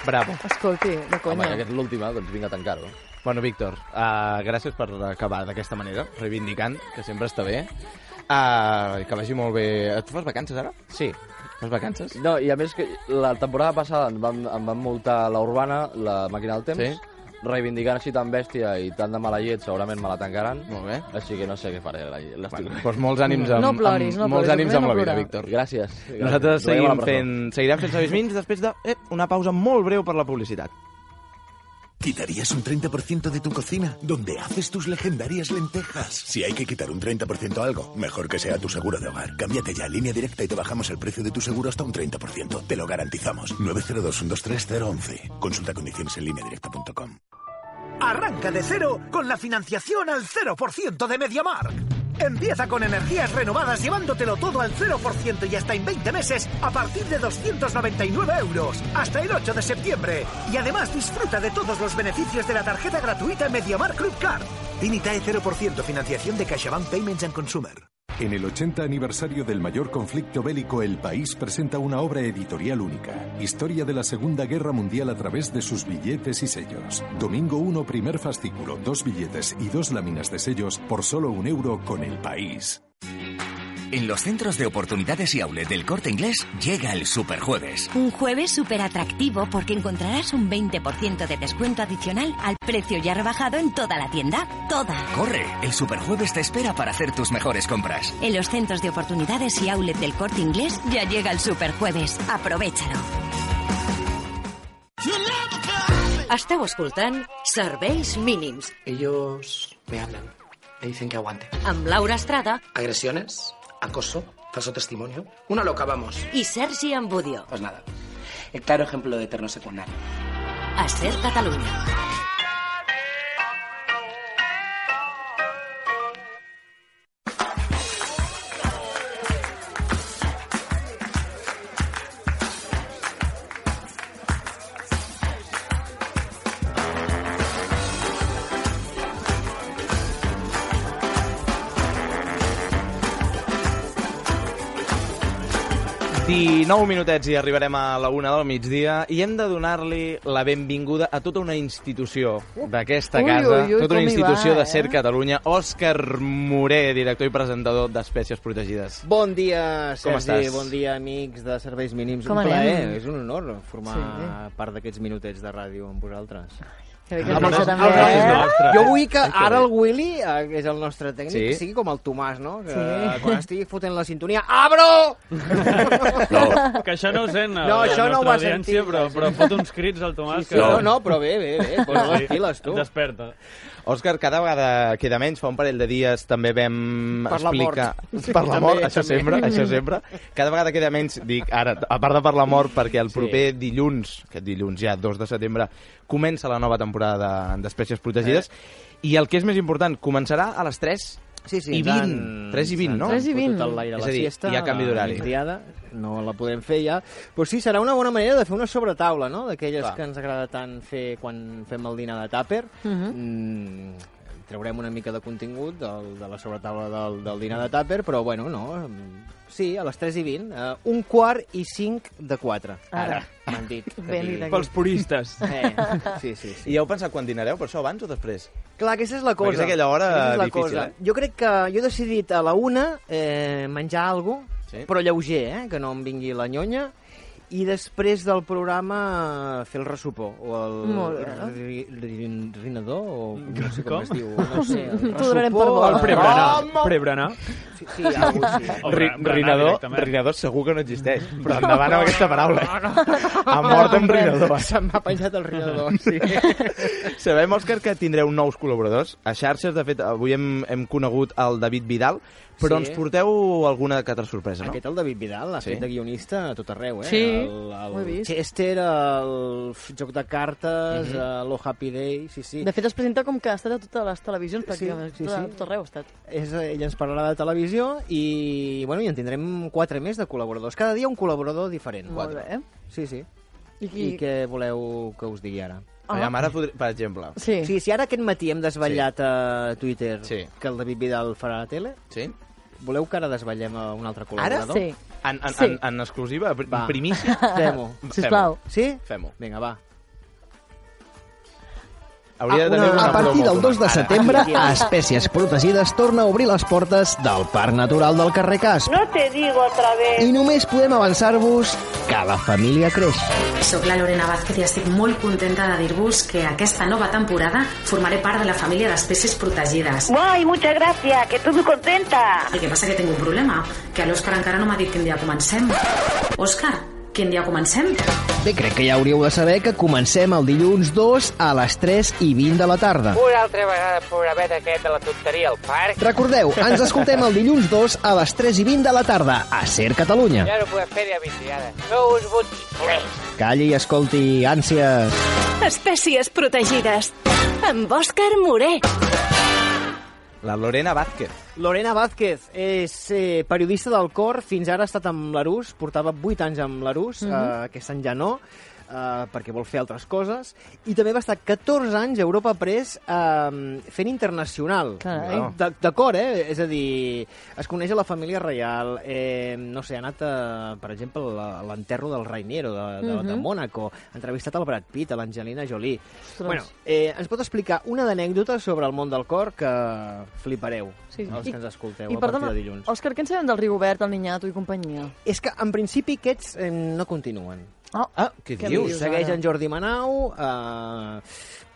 Bravo. Escolti, de Home, conya. ja que és l'última, doncs vinga a tancar-ho. Bueno, Víctor, uh, gràcies per acabar d'aquesta manera, reivindicant, que sempre està bé. Uh, que vagi molt bé. Tu fas vacances ara? Sí. Fas vacances? No, i a més que la temporada passada em van, em van multar la Urbana, la màquina del temps, Sí. Reivindicant així tan bèstia i tan de mala llet, segurament me la tancaran. Molt bé. Així que no sé què faré l'estiu. Bueno, doncs molts ànims amb, No ploris, no amb, molts ploris, ànims no amb la vida. Víctor. Gràcies. Nosaltres a la seguim fent, seguirem fent serveis mínims després de eh, una pausa molt breu per la publicitat. ¿Quitarías un 30% de tu cocina? Donde haces tus legendarias lentejas. Si hay que quitar un 30% a algo, mejor que sea tu seguro de hogar. Cámbiate ya a línea directa y te bajamos el precio de tu seguro hasta un 30%. Te lo garantizamos. 902-123-011. Consulta condiciones en lineadirecta.com. Arranca de cero con la financiación al 0% de MediaMark. Empieza con energías renovadas llevándotelo todo al 0% y hasta en 20 meses a partir de 299 euros. Hasta el 8 de septiembre. Y además disfruta de todos los beneficios de la tarjeta gratuita MediaMark Club Card. Dinitae 0% financiación de CaixaBank Payments and Consumer. En el 80 aniversario del mayor conflicto bélico, El País presenta una obra editorial única. Historia de la Segunda Guerra Mundial a través de sus billetes y sellos. Domingo 1, primer fascículo, dos billetes y dos láminas de sellos por solo un euro con El País. En los centros de oportunidades y outlet del corte inglés llega el Superjueves. Un jueves súper atractivo porque encontrarás un 20% de descuento adicional al precio ya rebajado en toda la tienda. Toda. Corre, el Superjueves te espera para hacer tus mejores compras. En los centros de oportunidades y outlet del corte inglés ya llega el Superjueves. Aprovechalo. Esteu escoltant Serveis Mínims Ellos me hablan, me dicen que aguante. amb Laura Estrada Agresiones, acoso, falso testimonio. Una loca, vamos. i Sergi Ambudio. Pues nada, el claro ejemplo de eterno secundario. A Ser Catalunya. 19 minutets i arribarem a la una del migdia i hem de donar-li la benvinguda a tota una institució d'aquesta casa, ui, ui, tota una institució va, de Ser eh? Catalunya, Òscar Moré, director i presentador d'Espècies Protegides. Bon dia, Com Sergi. estàs? Bon dia, amics de Serveis Mínims. Com un plaer, anem? és un honor formar Sí. part d'aquests minutets de ràdio amb vosaltres. Que que també, eh? nostre. Jo vull que que ara el Willy, eh, que és el nostre tècnic, Sí. que sigui com el Tomàs, no? Que Sí. quan estigui fotent la sintonia, abro! No. Que això no ho sent No, la això no ho audiència, sentit, però, sí. però fot uns crits al Tomàs. Sí, sí, no, no, però bé, bé, bé, posa les piles, tu. Desperta. Òscar, cada vegada queda menys, fa un parell de dies també vam Per la explicar... mort. Per la mort, També, això també. sempre, això sempre. Cada vegada queda menys, dic, ara, a part de per la mort, perquè el Sí. proper dilluns, aquest dilluns ja, 2 de setembre, comença la nova temporada de- d'Espècies Protegides, i el que és més important, començarà a les 3 Sí, sí, i ens 20, han- 3 i 20, no? 3 i 20. Tot l'aire a És la dir, siesta, hi ha canvi d'horari. migdiada, no la podem fer ja. Però sí, serà una bona manera de fer una sobretaula, no?, d'aquelles que ens agrada tant fer quan fem el dinar de tàper. Mhm. Mm, traurem una mica de contingut del, de la sobretaula del, del dinar de tàper, però bueno, no, sí, a les 3 i 20, uh, un quart i 5 de 4. Ara. M'han dit. Ben dit aquí. Pels puristes. Eh, sí, sí, sí. I heu pensat quan dinareu, per això, abans o després? Clar, aquesta és la cosa. Perquè és aquella hora Aquesta és la difícil, cosa. eh? Jo crec que jo he decidit a la una eh, menjar alguna Sí. però lleuger, eh? que no em vingui la nyonya, i després del programa fer el ressupor, o el ri, ri, rinador, o no sé com, Com? es diu, no sé, el ressupor. El preberenar. Home! Preberenar. Sí, sí. O Ri rinador, rinador segur que no existeix, però endavant amb aquesta paraula. Ha mort amb rinador. Se'm ha penjat el rinador, sí. Sabem, Òscar, que tindreu nous col·laboradors. A xarxes, de fet, avui hem, hem conegut el David Vidal, però Sí. ens porteu alguna que altra sorpresa, no? Aquest el David Vidal l'ha Sí. fet de guionista a tot arreu, eh? Sí, el, ho he el vist. Chester, el joc de cartes, Mhm. uh lo Happy Day, sí, sí. De fet, es presenta com que ha estat a totes les televisions, Sí, pràcticament. sí, tot, sí. tot arreu ha estat. És, ell ens parlarà de televisió i, bueno, i en tindrem quatre més de col·laboradors. Cada dia un col·laborador diferent. Molt bé. Sí, sí. I, I què voleu que us digui ara? Ah. Aviam, ara, podri... per exemple... Sí. Sí, si ara aquest matí hem desvetllat a Twitter Sí. que el David Vidal farà a la tele, Sí? Voleu que ara desvetllem a un altre Ara? col·laborador? Sí. En, en, Sí. en, en exclusiva, en Va. primícia? Fem-ho. Sisplau. Sí? Fem-ho. Vinga, va. Hauria de Ah, tenir una- una a partir del 2 de setembre, a Espècies Protegides torna a obrir les portes del Parc Natural del Carrer Casp. No te digo otra vez. I només podem avançar-vos que la família creix. Soc la Lorena Vázquez i estic molt contenta de dir-vos que aquesta nova temporada formaré part de la família d'espècies protegides. Guay, muchas gracias, que estoy muy contenta. El que passa que tinc un problema, que l'Òscar encara no m'ha dit quin dia comencem. Òscar, quin dia comencem? Bé, crec que ja hauríeu de saber que comencem el dilluns 2 a les 3 i 20 de la tarda. Una altra vegada programet aquest de la tonteria al parc. Recordeu, ens escoltem el dilluns 2 a les 3 i 20 de la tarda a Ser Catalunya. Ja no podem fer ni a migdiada. Sou uns botiflers. Calli i escolti, ànsies. Espècies protegides. Amb Òscar Moré. La Lorena Vázquez. Lorena Vázquez és eh, periodista del cor, fins ara ha estat amb l'Arús, portava 8 anys amb l'Arús, Mhm. eh, aquest any ja no, eh, perquè vol fer altres coses, i també va estar 14 anys a Europa Press eh, fent internacional. Carai. Eh, d- D'acord, eh? És a dir, es coneix a la família reial, eh, no sé, ha anat, a, per exemple, a l'enterro del Rainiero de, de, de Mhm. Mònaco, ha entrevistat el Brad Pitt, a l'Angelina Jolie. Ostres. Bueno, eh, ens pot explicar una d'anècdota sobre el món del cor que flipareu, Sí. els I- que ens escolteu I a partir de dilluns. Òscar, què en sabem del Rigobert, el Niñato i companyia? És que, en principi, aquests eh, no continuen. Oh, Ah, què, Què dius? dius? Segueix ara? en Jordi Manau, eh,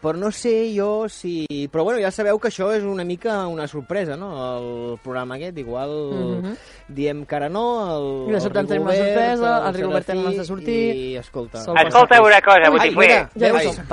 però no sé jo si... Però bueno, ja sabeu que això és una mica una sorpresa, no?, el programa aquest. Igual Mhm. diem que ara no, el I de sobte en tenim una sorpresa, el Rigobert té ganes de sortir. I, escolta... Escolta una cosa, botifler. Ja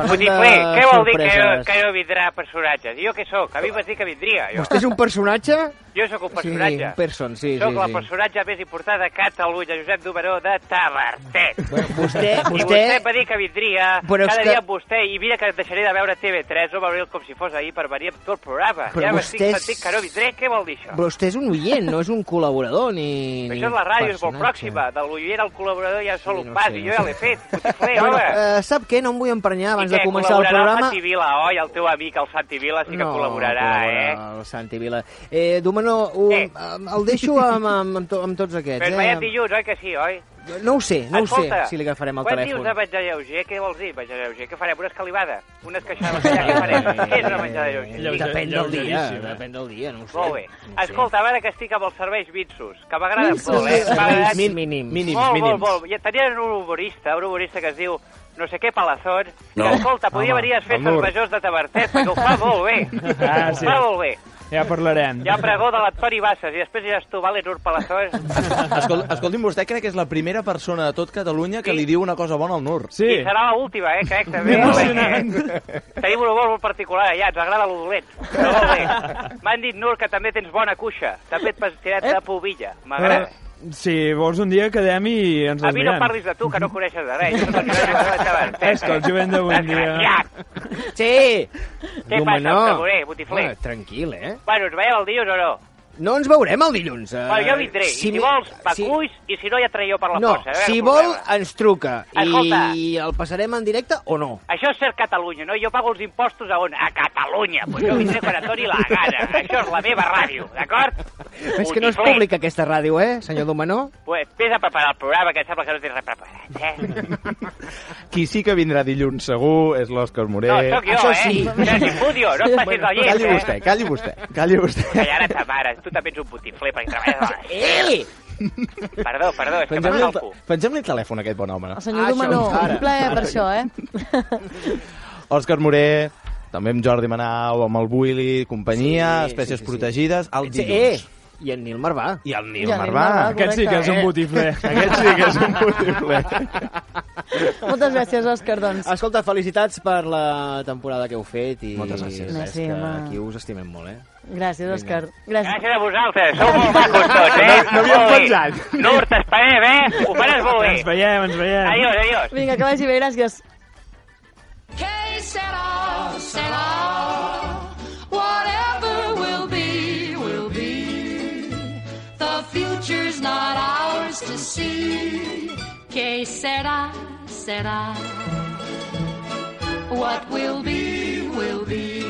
Botifler, què vol dir que que no vindrà personatges? Jo què sóc? A mi vas dir que vindria, jo. Vostè és un personatge? Jo sóc un Sí, personatge. un person, sí, Soc sí, el sí. personatge més important de Catalunya, Josep Dumeró de Tavertet. Bueno, vostè, I vostè... vostè va dir que vindria Però cada que- dia amb vostè i mira que deixaré de veure TV3 o veuré com si fos ahir per venir amb tot el programa. Però ja vostè m'estic sentint que no vindré, què vol dir això? Vostè és un oient, no és un col·laborador ni... ni Això és la ràdio, és molt personatge. pròxima. De l'oient al col·laborador ja és sol Sí, un no pas sé, i no jo ja l'he fet. Botifler, Bueno, eh, sap què? No em vull emprenyar abans I de què, començar el col·laborarà programa. el Santi Vila, oi? El teu amic, el Santi Vila, sí que col·laborarà, eh? El Santi Vila. Eh, Domeno, ho, Què? el deixo amb, amb, amb, to, amb tots aquests. Però veiem Eh? dilluns, oi que sí, oi? No ho sé, no Escolta, ho sé, si li agafarem el quan telèfon. dius de menjar lleuger, què vols dir, menjar lleuger? Què farem, una escalivada? Una esqueixada de què farem? Què és una menjada lleuger? Depèn del dia, eh? depèn del dia, no ho sé. Molt bé. No ho. Escolta, a veure que estic amb els serveis Vitsus, que m'agraden Vitsus, molt, eh? M'agraden- mínims. Mínims, molt, mínims. molt, molt. I tenien un humorista, un humorista que es diu no sé què Palazón, No. que, escolta, podria venir a fer majors de Tavertet, perquè ho fa molt bé. Ah, Ho sí. fa molt bé. Ja parlarem. Hi ha pregó de l'Antoni Bassas i després ja és tu, vale, Nur Palazón. Escol, escolti'm, vostè crec que és la primera persona de tot Catalunya que li diu una cosa bona al Nur. Sí. I serà l'última, eh, crec, també. Emocionant. perquè Tenim un humor molt particular allà, ens agrada lo dolent. Però molt bé. M'han dit, Nur, que també tens bona cuixa. També et pas tirat de pubilla. M'agrada. Eh, Si vols un dia quedem i ens A les mi no mirem. parlis de tu, que no coneixes de res. De. És que el jovent d'avui en dia... Sí! Què passa. Caborer, botifler? Home, tranquil, eh? Bueno, ens veiem el dilluns o no? No ens veurem el dilluns. eh, Bueno, jo vindré, i si mi- vols, m'aculls, i si no ja traio per la No, força. veure si vol, ens truca. Escolta. I el passarem en directe o no? Això és ser Catalunya, no? Jo pago els impostos a on? A Catalunya. Pues jo vindré quan em doni la gana. Això és la meva ràdio, d'acord? És que no és pública aquesta ràdio, eh, senyor Domenó? Pues vés a preparar el programa, que em sembla que no tens res preparat, eh? Qui sí que vindrà dilluns segur és l'Òscar Moré. No, sóc jo, Això eh? sí. No és Infudio, no et passis del llest, Calli eh? vostè, calli vostè, calli vostè. Que ara ta mare, tu també ets un botifler perquè treballes a la... Eh! Perdó, perdó, és que Pengem-li el, m'escalfo. pengem el telèfon a aquest bon home. El senyor Domenó, un plaer per això, eh? Òscar Moré, també amb Jordi Manau, amb el Willy, companyia, Sí, espècies sí, sí, sí. protegides, el Sí, dilluns. eh! I en Nil Marvà. I el Nil I el Nil Marvà. Marvà, Aquest sí que és un Eh? botifler. Aquest sí que és un botifler. Moltes gràcies, Òscar, doncs. Escolta, felicitats per la temporada que heu fet i Moltes gràcies. res, Merci, que aquí us estimem molt, eh? Gràcies, Òscar. Gràcies. Gràcies a vosaltres, sou molt macos tots, eh? No havíem Molt bé. pensat. Nur, t'esperem, eh? Ho faràs molt bé. Ens veiem, ens veiem. Adiós, adiós. Vinga, que vagi bé, gràcies. Que será, será. See. Que será, será. What will be, will be.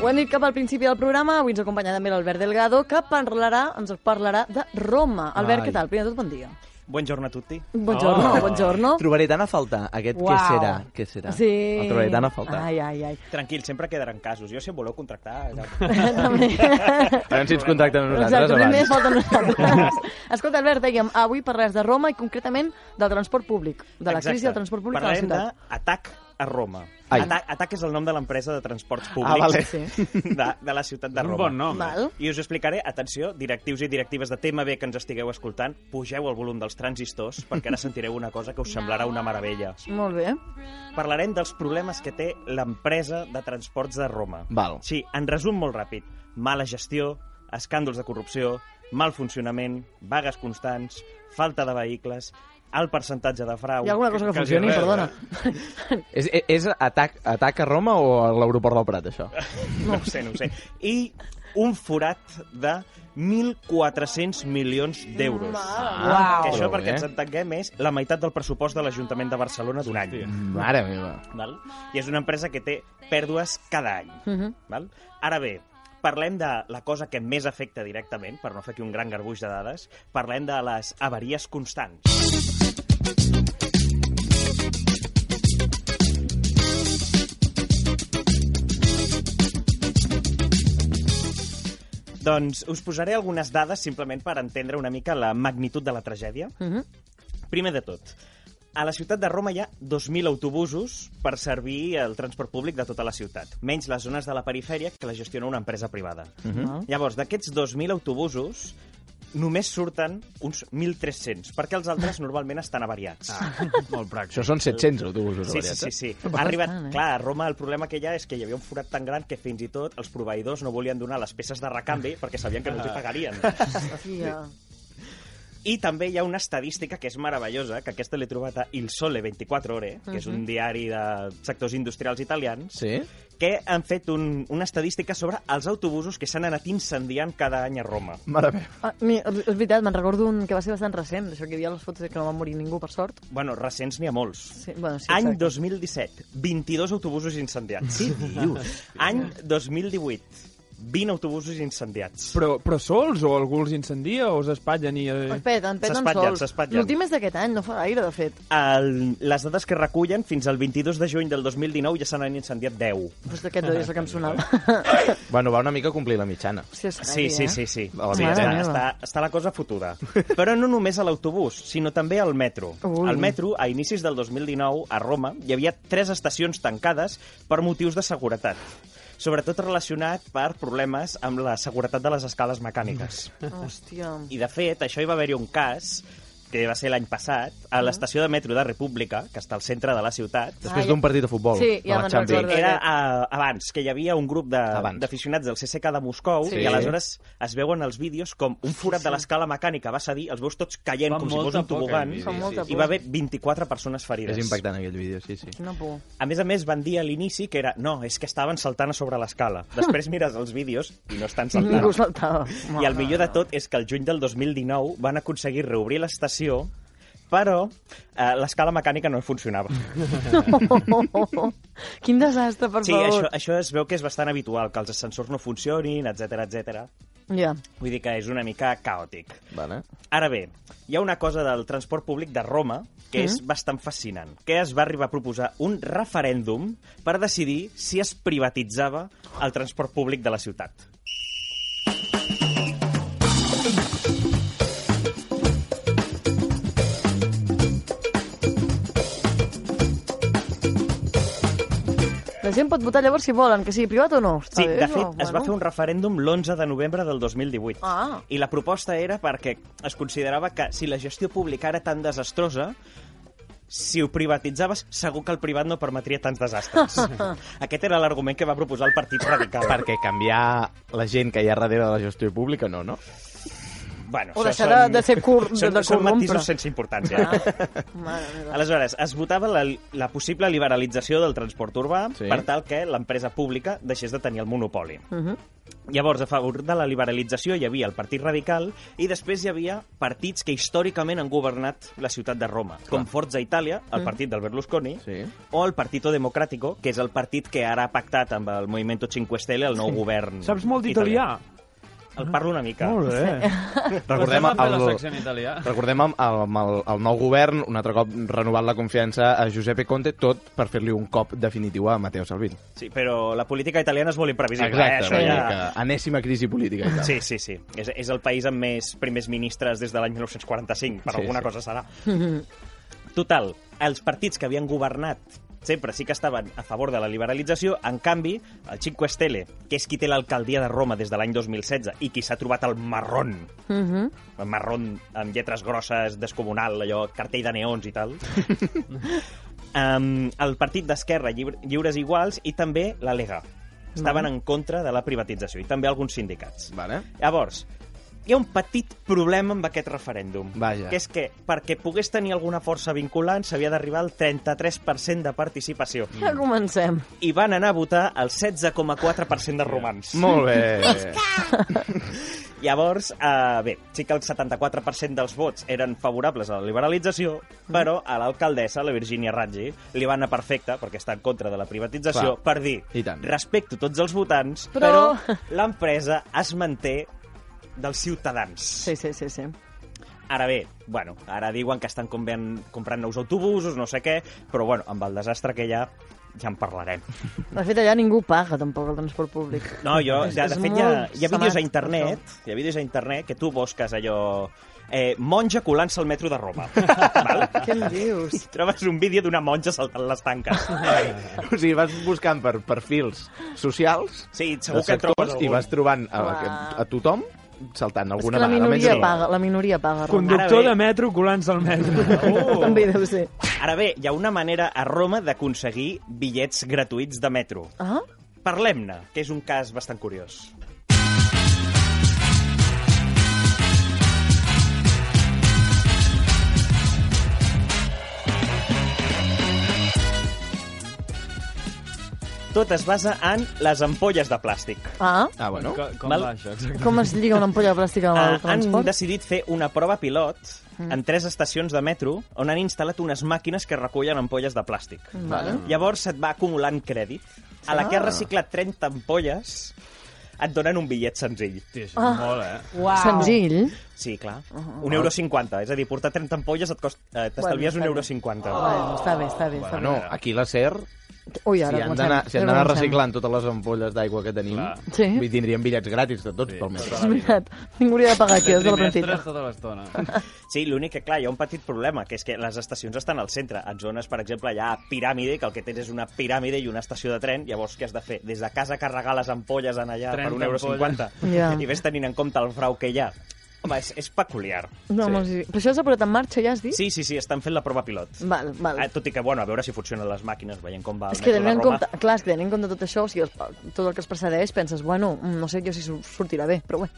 Ho hem dit cap al principi del programa, avui ens acompanya també l'Albert Delgado, que parlarà, ens parlarà de Roma. Albert, Ai. què tal? Primer de tot, bon dia. Buongiorno a tutti. Buongiorno, Oh. buongiorno. Trobaré tant a faltar aquest què Uau. serà, què serà. Sí. El trobaré tant a faltar. Ai, ai, ai. Tranquil, sempre quedaran casos. Jo, si em voleu contractar... Ja... També. A veure si ens contacten a nosaltres Exacte, també abans. falta nosaltres. Escolta, Albert, dèiem, avui parlaràs de Roma i concretament del transport públic, de la crisi del transport públic a la Parlarem ciutat. d'Atac a Roma. Ai. Atac, Atac és el nom de l'empresa de transports Ah, públics vale. de, de la ciutat de Un Roma. bon nom. Val. I us explicaré, atenció, directius i directives de TMB que ens estigueu escoltant, pugeu el volum dels transistors perquè ara sentireu una cosa que us semblarà una meravella. Molt bé. Parlarem dels problemes que té l'empresa de transports de Roma. Val. Sí, en resum molt ràpid. Mala gestió, escàndols de corrupció, mal funcionament, vagues constants, falta de vehicles, alt percentatge de frau... Hi ha alguna cosa que Quasi funcioni, res, perdona. És, és, és atac, atac a Roma o a l'aeroport del Prat, això? No ho sé, no ho sé. I un forat de 1.400 milions d'euros. Ah, que això, perquè ens entenguem, és la meitat del pressupost de l'Ajuntament de Barcelona d'un any. Mare meva. Val? I és una empresa que té pèrdues cada any. Mhm. Val? Ara bé, parlem de la cosa que més afecta directament, per no fer aquí un gran garbuix de dades, parlem de les avaries constants. Doncs us posaré algunes dades simplement per entendre una mica la magnitud de la tragèdia. Mhm. Primer de tot, a la ciutat de Roma hi ha 2.000 autobusos per servir el transport públic de tota la ciutat, menys les zones de la perifèria que la gestiona una empresa privada. Mhm. Llavors, d'aquests 2.000 autobusos, només surten uns 1.300, perquè els altres normalment estan avariats. Ah, molt pràctic. Això són 700 autobusos Sí, sí, avariats, sí, eh? sí. Ha arribat, bastant, eh? clar, a Roma el problema que hi ha és que hi havia un forat tan gran que fins i tot els proveïdors no volien donar les peces de recanvi perquè sabien que no els hi pagarien. Hòstia. I també hi ha una estadística que és meravellosa, que aquesta l'he trobat a Il Sole 24 Ore, que és un diari de sectors industrials italians, sí? que han fet un, una estadística sobre els autobusos que s'han anat incendiant cada any a Roma. Mare meva. Ah, mi, és veritat, me'n recordo un que va ser bastant recent, això que hi havia les fotos de que no va morir ningú, per sort. Bueno, recents n'hi ha molts. Sí, bueno, sí, Any exacte. 2017, 22 autobusos incendiats. Què dius? Any 2018, 20 autobusos incendiats. Però, però sols o algú els incendia o s'espatllen i... Eh... Es peten, peten S'espatllen, sols. s'espatllen. L'últim és d'aquest any, no fa gaire, de fet. El, les dades que recullen, fins al 22 de juny del 2019 ja se n'han incendiat 10. Pues d'aquest és la que em sonava. Bueno, va una mica a complir la mitjana. Sí, és Sí, heavy, sí, eh? sí, sí. Mare sí està, està, està la cosa fotuda. Però no només a l'autobús, sinó també al metro. Ui. Al metro, a inicis del 2019, a Roma, hi havia tres estacions tancades per motius de seguretat sobretot relacionat per problemes amb la seguretat de les escales mecàniques. Hòstia. I, de fet, això hi va haver-hi un cas que va ser l'any passat, a l'estació de metro de República, que està al centre de la ciutat. Després d'un partit de futbol. Sí, de ja la me'n Champions. recordo. Era uh, abans, que hi havia un grup de- d'aficionats del CSK de Moscou Sí. i aleshores es veuen els vídeos com un forat de l'escala mecànica va cedir, els veus tots caient com si fos un por, tobogan aquell vídeo, Fa molta sí, i va haver 24 persones ferides. És impactant aquell vídeo, sí, sí. Quina por. A més a més, van dir a l'inici que era no, és que estaven saltant a sobre l'escala. Després mires els vídeos i no estan saltant. Ningú saltava. I el millor de tot és que el juny del 2019 van aconseguir reobrir l'estació però eh, l'escala mecànica no funcionava. Quin desastre, per sí, favor. això, això es veu que és bastant habitual, que els ascensors no funcionin, etc etc. Ja. Vull dir que és una mica caòtic. Vale. Ara bé, hi ha una cosa del transport públic de Roma que és Mm. bastant fascinant, que es va arribar a proposar un referèndum per decidir si es privatitzava el transport públic de la ciutat. La gent pot votar llavors si volen, que sigui privat o no. Està Sí, bé, de fet, es va fer un referèndum l'11 de novembre del 2018. Ah. I la proposta era perquè es considerava que si la gestió pública era tan desastrosa, si ho privatitzaves, segur que el privat no permetria tants desastres. Aquest era l'argument que va proposar el Partit Radical. Perquè canviar la gent que hi ha darrere de la gestió pública, no, no? Bueno, O això deixar de- de ser de- són, de són corrompre. matisos sense importància. Meva. Aleshores, es votava la, la possible liberalització del transport urbà Sí. per tal que l'empresa pública deixés de tenir el monopoli. Mhm. Llavors, a favor de la liberalització hi havia el Partit Radical i després hi havia partits que històricament han governat la ciutat de Roma, com Forza Italia, el Mm. partit del Berlusconi, Sí. o el Partito Democràtico, que és el partit que ara ha pactat amb el Movimento 5 Stelle el nou govern Saps molt d'italià? El parlo una mica. Molt bé. Recordem el, recordem el, el, el, el nou govern, un altre cop renovat la confiança a Giuseppe Conte, tot per fer-li un cop definitiu a Matteo Salvini. Sí, però la política italiana és molt imprevisible. Exacte, eh? Això dir ja... que anèssima crisi política. I tal. Sí, sí, sí. És, és el país amb més primers ministres des de l'any 1945, per Sí, alguna sí. cosa serà. Total, els partits que havien governat sempre sí que estaven a favor de la liberalització, en canvi, el Cinque Stelle, que és qui té l'alcaldia de Roma des de l'any 2016 i qui s'ha trobat el marrón, Mhm. el marrón amb lletres grosses, descomunal, allò, cartell de neons i tal, um, el partit d'Esquerra, Lliure- Lliures Iguals, i també la Lega. Estaven en contra de la privatització, i també alguns sindicats. Vale. Llavors, hi ha un petit problema amb aquest referèndum. Vaja. Que és que, perquè pogués tenir alguna força vinculant, s'havia d'arribar al 33% de participació. Ja comencem. I van anar a votar el 16,4% de romans. Molt bé. Llavors, eh, bé, sí que el 74% dels vots eren favorables a la liberalització, però a l'alcaldessa, la Virginia Raggi, li va anar perfecte, perquè està en contra de la privatització, Clar. per dir, respecto tots els votants, Però- però, l'empresa es manté dels ciutadans. Sí, sí, sí, sí. Ara bé, bueno, ara diuen que estan comprant, comprant nous autobusos, no sé què, però bueno, amb el desastre que hi ha, ja en parlarem. De fet, allà ningú paga, tampoc, el transport públic. No, jo, És- de, de fet, hi ha, hi ha vídeos a internet, hi ha vídeos a internet que tu busques allò... Eh, monja colant-se al metro de Roma. Val? Què em dius? I trobes un vídeo d'una monja saltant les tanques. o sigui, vas buscant per perfils socials Sí, segur que trobes i vas trobant a, a tothom saltant És alguna que la vegada. minoria paga, la minoria paga. Roma. Conductor Ara bé. de metro colant-se al metro. Oh. També deu ser. Ara bé, hi ha una manera a Roma d'aconseguir bitllets gratuïts de metro. Ah? Parlem-ne, que és un cas bastant curiós. Tot es basa en les ampolles de plàstic. Ah? Ah, bueno. Com, com Val. va això, exactament? Com es lliga una ampolla de plàstic amb el Ah, han transport? decidit fer una prova pilot Mm. en tres estacions de metro on han instal·lat unes màquines que recullen ampolles de plàstic. Vale. Llavors se't va acumulant crèdit. A la que has Ah. reciclat 30 ampolles, et donen un bitllet senzill. Hosti, això Ah. molt, eh? Uau. Senzill? Sí, clar. Uh-huh. Un euro cinquanta. És a dir, portar 30 ampolles et cost- eh, t'estalvies Bueno, un està euro bé. cinquanta. Bueno, està bé, està bé. Està Bueno, bé. aquí la SER, Ui, si ara han comencem. d'anar si han Ara d'anar reciclant totes les ampolles d'aigua que tenim, Sí. vull dir, tindríem bitllets gratis de tots pel mes. És veritat. Ningú hauria de pagar aquí, des de la plantilla. tota l'estona. Sí, l'únic que, clar, hi ha un petit problema, que és que les estacions estan al centre. En zones, per exemple, hi ha piràmide, que el que tens és una piràmide i una estació de tren, llavors què has de fer? Des de casa carregar les ampolles en allà per 30 un euro cinquanta? Ja. I ves tenint en compte el frau que hi ha. Home, és, és peculiar. No, sí. sí. Però això s'ha posat en marxa, ja has dit? Sí, sí, sí, estan fent la prova pilot. Val, val. Eh, tot i que, bueno, a veure si funcionen les màquines, veient com va el És que metro de en Roma. compte, clar, és que tenint en compte tot això, o sigui, el, tot el que es precedeix, penses, bueno, mm, no sé jo si sortirà bé, però bé.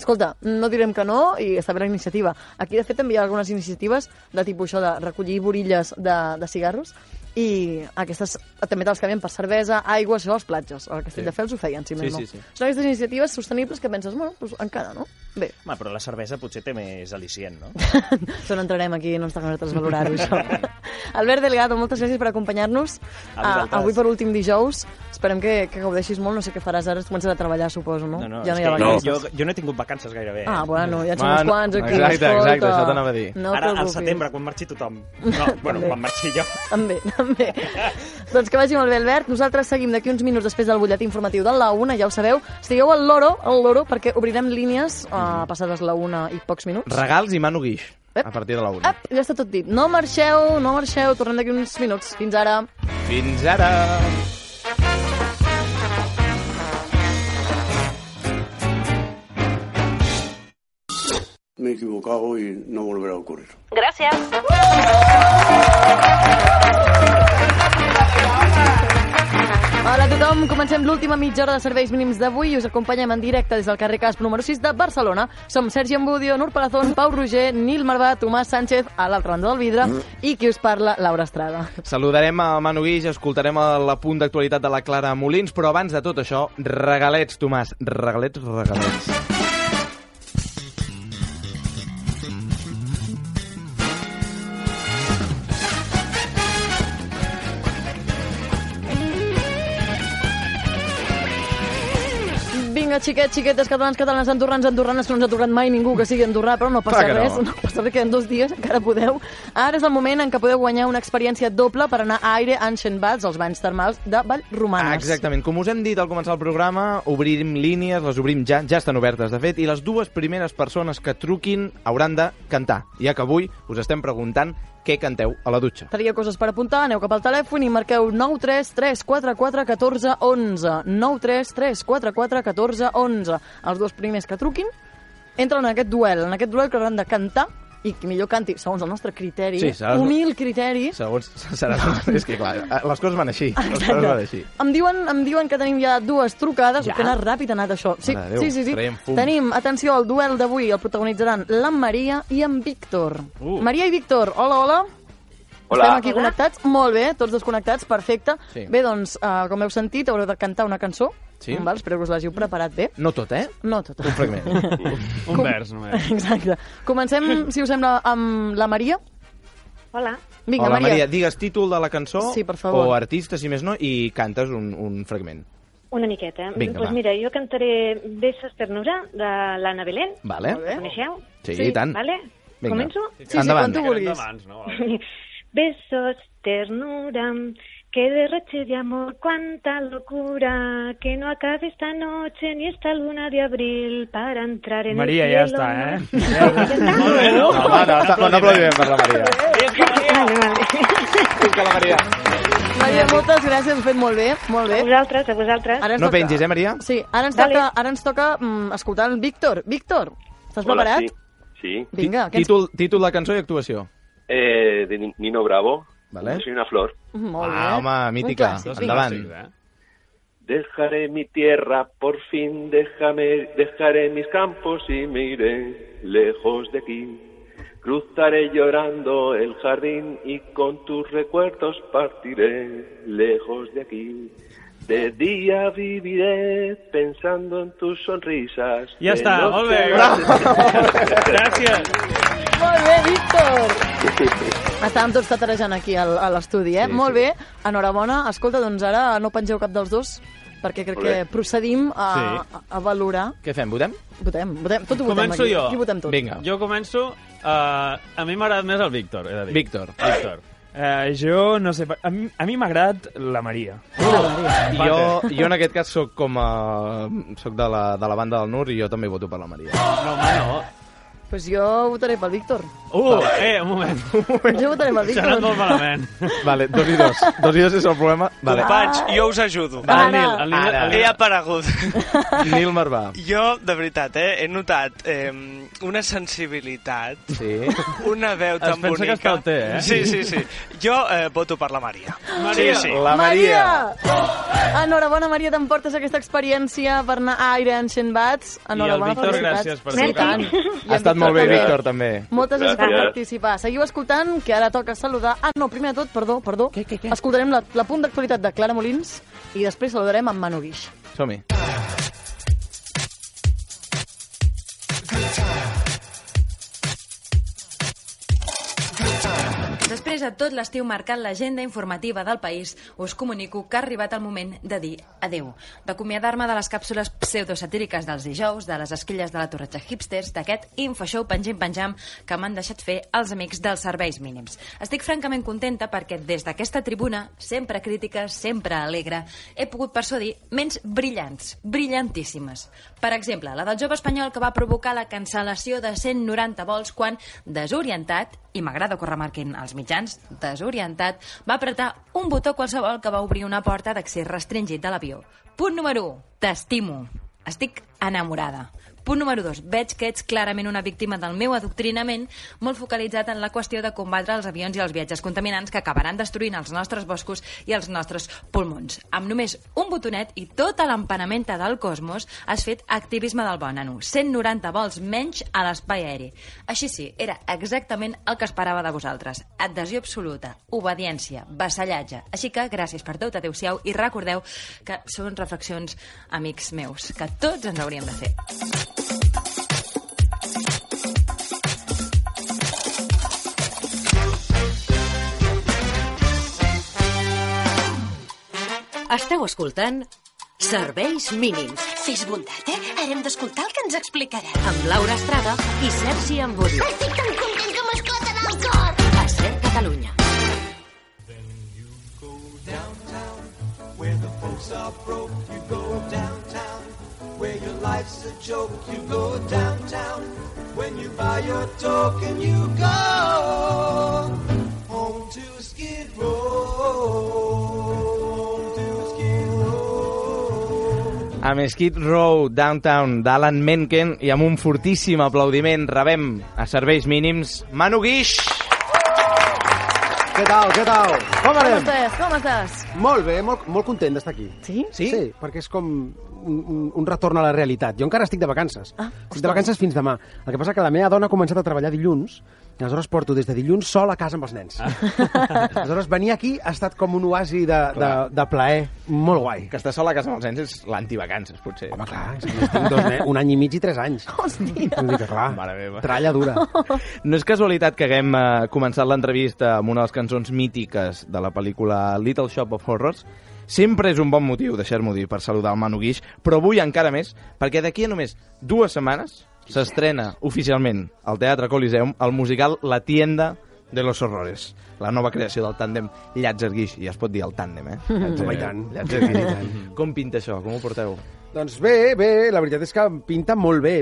Escolta, no direm que no i està bé la iniciativa. Aquí, de fet, també hi ha algunes iniciatives de tipus això de recollir borilles de, de cigarros i aquestes també te'ls canvien per cervesa, aigua, això als platges. El Castelldefels ho feien, si Sí, més no. sí, sí. Són aquestes iniciatives sostenibles que penses, bueno, doncs encara, no? Bé, Home, però la cervesa potser té més al·licient, no? això no entrarem aquí, no ens toca a nosaltres valorar-ho, això. Albert Delgado, moltes gràcies per acompanyar-nos. Ah, avui per últim dijous. Esperem que, que gaudeixis molt. No sé què faràs ara, comences a treballar, suposo, no? No, no, ja no hi ha vacances. jo, jo no he tingut vacances gairebé. Ah, bueno, ja ets uns quants aquí. exacte, escolta. exacte, això t'anava a dir. No Ara, al setembre, quan marxi tothom. No, bueno, També. quan marxi jo. També, també. doncs que vagi molt bé, Albert. Nosaltres seguim d'aquí uns minuts després del butlletí informatiu de la una, ja ho sabeu. Estigueu al loro, al loro, perquè obrirem línies uh, passades la una i pocs minuts. Regals i Manu Guix, a partir de la una. Ep, ja està tot dit. No marxeu, no marxeu, tornem d'aquí uns minuts. Fins ara. Fins ara! Me he equivocado y no volverá a ocurrir. Gracias. Hola a tothom, comencem l'última mitja hora de serveis mínims d'avui i us acompanyem en directe des del carrer Casp número 6 de Barcelona. Som Sergi Ambudio, Nur Palazón, Pau Roger, Nil Marvà, Tomàs Sánchez, a l'altra banda del vidre, i qui us parla, Laura Estrada. Saludarem a Manu Guix, escoltarem el punt d'actualitat de la Clara Molins, però abans de tot això, regalets, Tomàs, regalets, regalets. Vinga, xiquets, xiquetes, catalans, catalanes, andorrans, andorranes, que no ens ha aturat mai ningú que sigui andorrà, però no passa Clar que no. res, no. passa res, queden dos dies, encara podeu. Ara és el moment en què podeu guanyar una experiència doble per anar a Aire Ancient Baths, als banys termals de Vallromanes. Ah, exactament. Com us hem dit al començar el programa, obrim línies, les obrim ja, ja estan obertes, de fet, i les dues primeres persones que truquin hauran de cantar, ja que avui us estem preguntant què canteu a la dutxa. Teniu coses per apuntar, aneu cap al telèfon i marqueu 93344 14 11. 93344 14 11. Els dos primers que truquin entren en aquest duel, en aquest duel que hauran de cantar i millor canti, segons el nostre criteri, Sí, serà- humil criteri, Segons serà... és que, clar, les coses van així. Les coses van així. Em diuen, em diuen que tenim ja dues trucades, Ja? que ha anat ràpid, ha anat això. Sí, Déu, sí, sí, sí. Tenim, atenció, el duel d'avui el protagonitzaran la Maria i en Víctor. Uh. Maria i Víctor, hola, hola. Hola. Estem aquí Hola. connectats, molt bé, tots dos connectats, perfecte. Sí. Bé, doncs, uh, com heu sentit, haureu de cantar una cançó. Sí. Val, espero que us l'hàgiu preparat bé. No tot, eh? No tot. Un fragment. Un vers, només. Exacte. Comencem, si us sembla, amb la Maria. Hola. Vinga, Hola, Maria. Maria, digues títol de la cançó Sí, per favor. o artista, si més no, i cantes un, un fragment. Una miqueta. Vinga, pues va. mira, jo cantaré Besos ternura de l'Anna Belén. Vale. Molt bé. Coneixeu? Sí, i tant. Vale? Vinga. Començo? Sí, sí, Endavant. quan tu vulguis. Abans, no? Besos, ternura, que derroche de amor, cuánta locura, que no acabe esta noche ni esta luna de abril para entrar en Maria, el ja cielo. està, eh? Ja està? Molt bé, no? No, home, no, està- un aplaudiment per la Maria. Vale, vale. Vinga, la Maria. Maria, moltes gràcies, ho fet molt bé, molt bé. A vosaltres, a vosaltres. Ara No toca- pengis, eh, Maria? Sí, ara ens Vale. toca, ara ens toca mm, escoltar el Víctor. Víctor, estàs preparat? sí. Sí. Vinga, ens... Títol, títol de cançó i actuació. Eh, de Ni- Nino Bravo. Vale. Soy una flor. Molt Ah, home, mítica. Endavant. eh? Dejaré mi tierra, por fin déjame, dejaré mis campos y me iré lejos de aquí. Cruzaré llorando el jardín y con tus recuerdos partiré lejos de aquí. De día viviré pensando en tus sonrisas. Ja de està, noche molt bé. Gràcies. Molt bé, Víctor! Estàvem tots tatarejant aquí al, a l'estudi, eh? Sí, Molt sí. bé. Enhorabona. Escolta, doncs ara no pengeu cap dels dos, perquè crec que procedim a, Sí. a, a valorar. Què fem, votem? Votem, votem. Tot ho votem Començo aquí. jo. Aquí votem tot. Vinga. Jo començo... Uh, a mi m'agrada més el Víctor, he de dir. Víctor. Víctor. Eh, jo no sé... A mi, a mi m'ha agradat la Maria. Jo, jo en aquest cas sóc com a... Soc de la, de la banda del Nur i jo també voto per la Maria. No, home, no. Pues jo votaré pel Víctor. Uh, eh, un moment. Jo votaré pel S'ha anat Víctor. molt malament. Vale, dos i dos. Dos i dos és el problema. Vale. Companys, jo us ajudo. Va, el Nil, el Nil- Ara. el Nil. He aparegut. Nil Marvà. Jo, de veritat, eh, he notat eh, una sensibilitat, Sí. una veu Es tan pensa bonica. que està té, eh? Sí, sí, sí. Jo eh, voto per la Maria. Maria. Sí, sí. La Maria. Enhorabona, Maria, t'emportes aquesta experiència per anar a Aire Ancient Bats. Enhorabona, Víctor, felicitats. gràcies per Sí, trucar. tant. I Ha en estat molt bé. Víctor, també. Moltes gràcies per participar. Seguiu escoltant, que ara toca saludar... Ah, no, primer de tot, perdó, perdó. Què, què, què? Escoltarem la, la punt d'actualitat de Clara Molins i després saludarem amb Manu Guix. Som-hi. Després de tot l'estiu marcant l'agenda informativa del país, us comunico que ha arribat el moment de dir adeu, d'acomiadar-me de les càpsules pseudosatíriques dels dijous, de les esquilles de la torretxa hipsters, d'aquest infoshow penjim-penjam que m'han deixat fer els amics dels serveis mínims. Estic francament contenta perquè des d'aquesta tribuna, sempre crítica, sempre alegre, he pogut persuadir ments brillants, brillantíssimes. Per exemple, la del jove espanyol que va provocar la cancel·lació de 190 vols quan, desorientat, i m'agrada que ho remarquin els mitjans, desorientat, va apretar un botó qualsevol que va obrir una porta d'accés restringit de l'avió. Punt número 1. T'estimo. Estic enamorada. Punt número 2. Veig que ets clarament una víctima del meu adoctrinament molt focalitzat en la qüestió de combatre els avions i els viatges contaminants que acabaran destruint els nostres boscos i els nostres pulmons. Amb només un botonet i tota l'empanamenta del cosmos has fet activisme del bon anu. 190 vols menys a l'espai aeri. Així sí, era exactament el que esperava de vosaltres. Adhesió absoluta, obediència, vassallatge. Així que gràcies per tot, adeu-siau, i recordeu que són reflexions, amics meus, que tots ens hauríem de fer. Esteu escoltant Serveis mínims. Fes bondat, eh? Ara hem d'escoltar el que ens explicarà. Amb Laura Estrada i Sergi Ambudio. Estic tan content que m'esclatarà el cor. A Ser Catalunya. Where the folks are broke, you go downtown. Life's a joke, you go downtown. When you buy your token, you go home to Skid Row. Home to Skid Row. Amb Skid Row Downtown d'Alan Menken i amb un fortíssim aplaudiment rebem a serveis mínims Manu Guix. Què tal, què tal? Com Com anem? estàs? Com estàs? Molt bé, molt, molt content d'estar aquí. Sí? Sí? Sí, perquè és com un, un, un retorn a la realitat. Jo encara estic de vacances. Ah, estic de vacances fins demà. El que passa que la meva dona ha començat a treballar dilluns i aleshores porto des de dilluns sol a casa amb els nens. Ah. aleshores venir aquí ha estat com un oasi de, de, de plaer molt guai. Que estar sol a casa amb els nens és l'antivacances, potser. Home, clar, és que tinc dos, ne- un any i mig i tres anys. Hòstia. Vull dir que, clar, Mare meva. tralla dura. No és casualitat que haguem eh, començat l'entrevista amb una de les cançons mítiques de la pel·lícula Little Shop of Horrors. Sempre és un bon motiu, deixar-m'ho dir, per saludar el Manu Guix, però avui encara més, perquè d'aquí a només dues setmanes s'estrena oficialment al Teatre Coliseum el musical La tienda de los horrores, la nova creació del tàndem Llàtzer-Guix, i ja es pot dir el tàndem, eh? I tant. I tant. Com pinta això? Com ho porteu? Doncs bé, bé, la veritat és que pinta molt bé.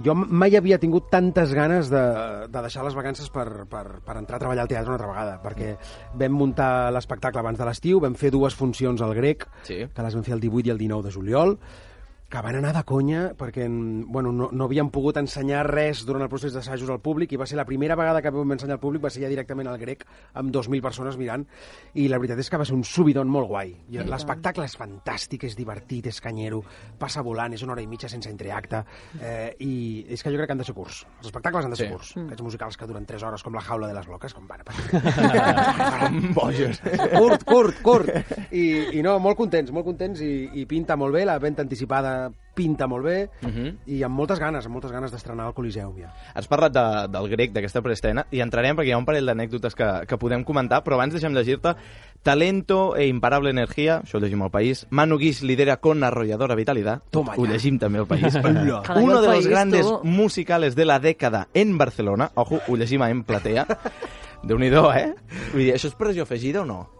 Jo mai havia tingut tantes ganes de, de deixar les vacances per, per, per entrar a treballar al teatre una altra vegada, perquè vam muntar l'espectacle abans de l'estiu, vam fer dues funcions al grec, Sí. que les vam fer el 18 i el 19 de juliol, que van anar de conya perquè bueno, no, no havíem pogut ensenyar res durant el procés d'assajos al públic i va ser la primera vegada que vam ensenyar al públic va ser ja directament al grec amb 2.000 persones mirant i la veritat és que va ser un subidon molt guai I tant. l'espectacle és fantàstic, és divertit, és canyero passa volant, és una hora i mitja sense entreacte eh, i és que jo crec que han de ser curts els espectacles han de ser Sí. curts aquests musicals que duren 3 hores com la jaula de les loques com van Bojos. curt, curt, curt. I, I no, molt contents, molt contents i, i pinta molt bé, la venda anticipada pinta molt bé Uh -huh. i amb moltes ganes, amb moltes ganes d'estrenar al Coliseum ja. Has parlat de, del grec, d'aquesta preestrena, i entrarem perquè hi ha un parell d'anècdotes que, que podem comentar, però abans deixem llegir-te Talento e imparable energía, això ho llegim al País. Manu Guix lidera con arrolladora vitalidad. Toma ho llegim també al País. Uno de los grandes tu. musicales de la década en Barcelona. Ojo, ho llegim a En Platea. déu nhi eh? Vull dir, això és pressió afegida o no?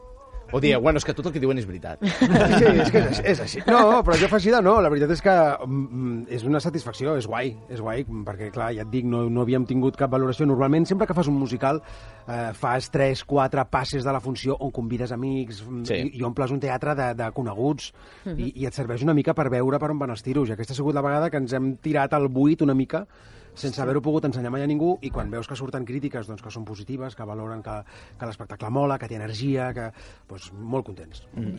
O dir, bueno, és que tot el que diuen és veritat. Sí, és que és. És així. No, però jo faig de no. La veritat és que mm, és una satisfacció, és guai, és guai, perquè, clar, ja et dic, no, no havíem tingut cap valoració. Normalment, sempre que fas un musical, eh, fas 3, 4 passes de la funció on convides amics mm, Sí. i, i omples un teatre de, de coneguts Mhm. i, i et serveix una mica per veure per on van els tiros. I aquesta ha sigut la vegada que ens hem tirat al buit una mica sense haver-ho pogut ensenyar mai a ningú i quan veus que surten crítiques doncs, que són positives, que valoren que, que l'espectacle mola, que té energia, que... Doncs, molt contents. Mm.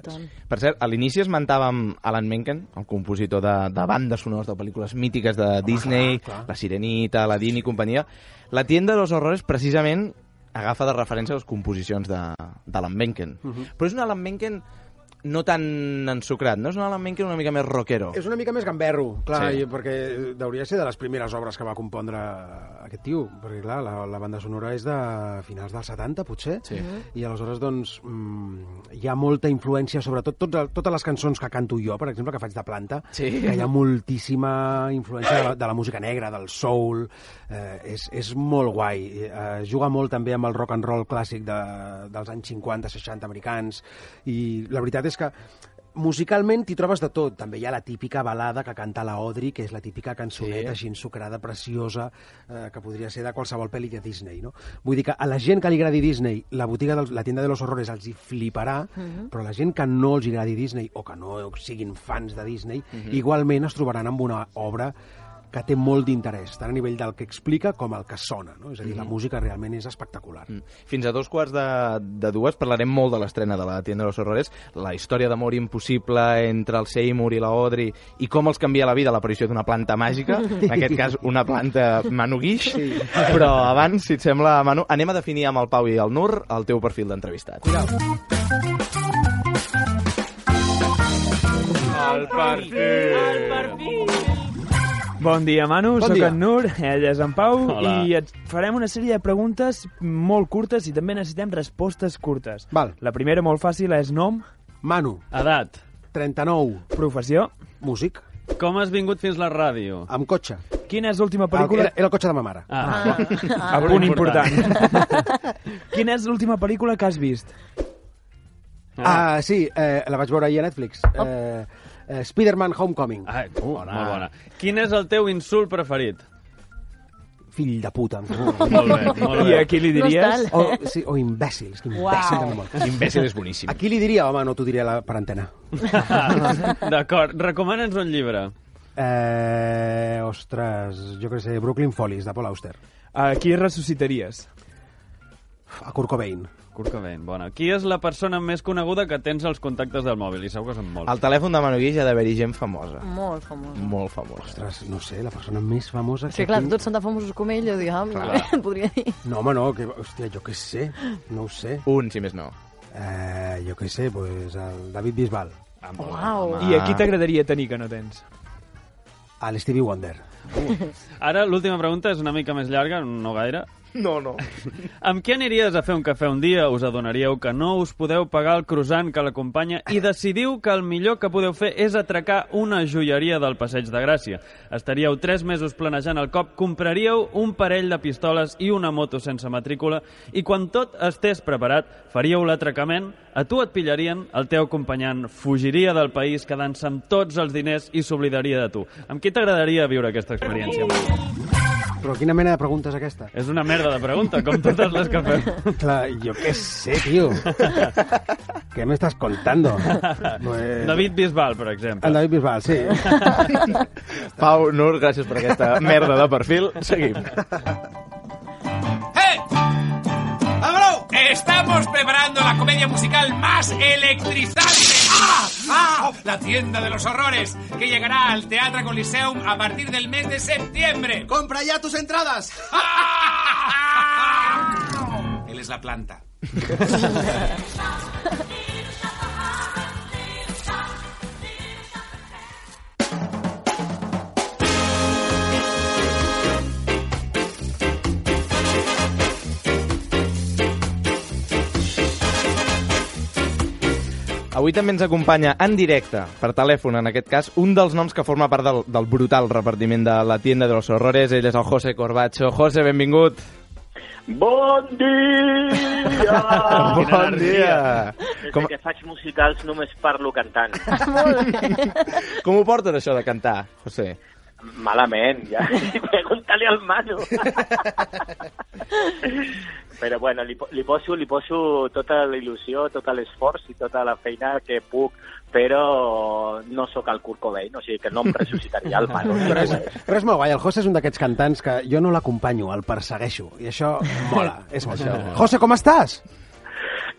Per cert, a l'inici esmentàvem Alan Menken, el compositor de, de bandes sonores de pel·lícules mítiques de Disney, clar, clar. La Sirenita, Aladdin i companyia. La tienda de los horrores, precisament, agafa de referència les composicions de- d'Alan Menken. Mhm. Però és un Alan Menken no tan ensucrat, no? És un Alan Menken una mica més rockero. És una mica més gamberro, clar, Sí. sí. perquè hauria de ser de les primeres obres que va compondre aquest tio, perquè clar, la, la banda sonora és de finals dels 70, potser, Sí. i aleshores, doncs, mm, hi ha molta influència, sobretot tots, totes les cançons que canto jo, per exemple, que faig de planta, Sí. que hi ha moltíssima influència de la, de la música negra, del soul, eh, és, és molt guai. Eh, juga molt també amb el rock and roll clàssic de, dels anys 50-60 americans, i la veritat és que musicalment t'hi trobes de tot. També hi ha la típica balada que canta la Audrey, que és la típica cançoneta Sí. així ensucrada, preciosa, eh, que podria ser de qualsevol pel·li de Disney, no? Vull dir que a la gent que li agradi Disney, la botiga dels, la tienda de los horrores els hi fliparà, Mhm. però a la gent que no els agradi Disney o que no siguin fans de Disney, Mhm. igualment es trobaran amb una obra que té molt d'interès, tant a nivell del que explica com el que sona, no? És a dir, la Mhm. música realment és espectacular. Mm. Fins a dos quarts de, de dues parlarem molt de l'estrena de la Tienda de los Horrores, la història d'amor impossible entre el Seymour i la Audrey i com els canvia la vida l'aparició d'una planta màgica, en aquest cas una planta Manu Guix, sí. però abans, si et sembla, Manu, anem a definir amb el Pau i el Nur el teu perfil d'entrevistat. El perfil. Bon dia, Manu. Bon Soc dia. en Nur, ell és en Pau, Hola. i et farem una sèrie de preguntes molt curtes i també necessitem respostes curtes. Val. La primera, molt fàcil, és nom, Manu, Edat. 39, professió, músic, Com has vingut fins la ràdio? amb cotxe. quina és l'última El, pel·lícula... era, era el cotxe de ma mare. Ah, A punt important. quina és l'última pel·lícula que has vist? Ah, sí, eh, la vaig veure ahir a Netflix. Eh, eh, Spider-Man Homecoming. ah uh, molt bona. Quin és el teu insult preferit? Fill de puta. Molt bé, molt I bé. a qui li No diries? està O, sí, o imbècil, és que imbècil també molt. Imbècil és boníssim. A qui li diria? Home, no t'ho diré a la, per antena. D'acord, recomana'ns un llibre. Eh, ostres, jo què sé, Brooklyn Follies, de Paul Auster. A qui ressuscitaries? A Kurt Cobain. Kurt Cobain, bona. Qui és la persona més coneguda que tens als contactes del mòbil? I segur que són molts. Al telèfon de Manu Guix ha d'haver-hi gent famosa. Molt famós. Molt famosa. Ostres, no sé, la persona més famosa... Sí, que clar, tinc- tots són tan famosos com ell, jo dic, ah, Clar. podria dir. No, home, no, que, hòstia, jo què sé, no ho sé. Un, si més no. Eh, jo què sé, pues, el David Bisbal, Ah, bé. Uau. I a qui t'agradaria tenir que no tens? a l'Stevie Wonder. Ara, l'última pregunta és una mica més llarga, no gaire. No, no. Amb qui aniries a fer un cafè un dia? Us adonaríeu que no us podeu pagar el croissant que l'acompanya i decidiu que el millor que podeu fer és atracar una joieria del Passeig de Gràcia. Estaríeu tres mesos planejant el cop, compraríeu un parell de pistoles i una moto sense matrícula i quan tot estés preparat faríeu l'atracament, a tu et pillarien, el teu acompanyant fugiria del país quedant-se amb tots els diners i s'oblidaria de tu. Amb qui t'agradaria viure aquesta experiència? Però quina mena de pregunta és aquesta? És una merda de pregunta, com totes les que fem. Clar, jo què sé, tio. ¿Qué me estás contando? Pues... David Bisbal, per exemple. El David Bisbal, sí. Pau, Nur, gràcies per aquesta merda de perfil. Seguim. Estamos preparando la comedia musical más electrizante. ¡Ah! ¡Ah! La tienda de los horrores, que llegará al Teatro Coliseum a partir del mes de septiembre. ¡Compra ya tus entradas! Él es la planta. Avui també ens acompanya en directe, per telèfon en aquest cas, un dels noms que forma part del, del brutal repartiment de la tienda de los horrores. Ell és el José Corbacho. José, benvingut. Bon dia! Bon dia! Des Com- Com... que faig musicals només parlo cantant. Com ho portes, això de cantar, José? Malament, ja. Pregúntale al Manu. Però bueno, li, li, poso, li poso tota la il·lusió, tot l'esforç i tota la feina que puc, però no sóc el Kurt Cobain, o sigui que no em ressuscitaria el Manu. Però és, però és molt guai, el José és un d'aquests cantants que jo no l'acompanyo, el persegueixo, i això mola, és molt això. José, com estàs?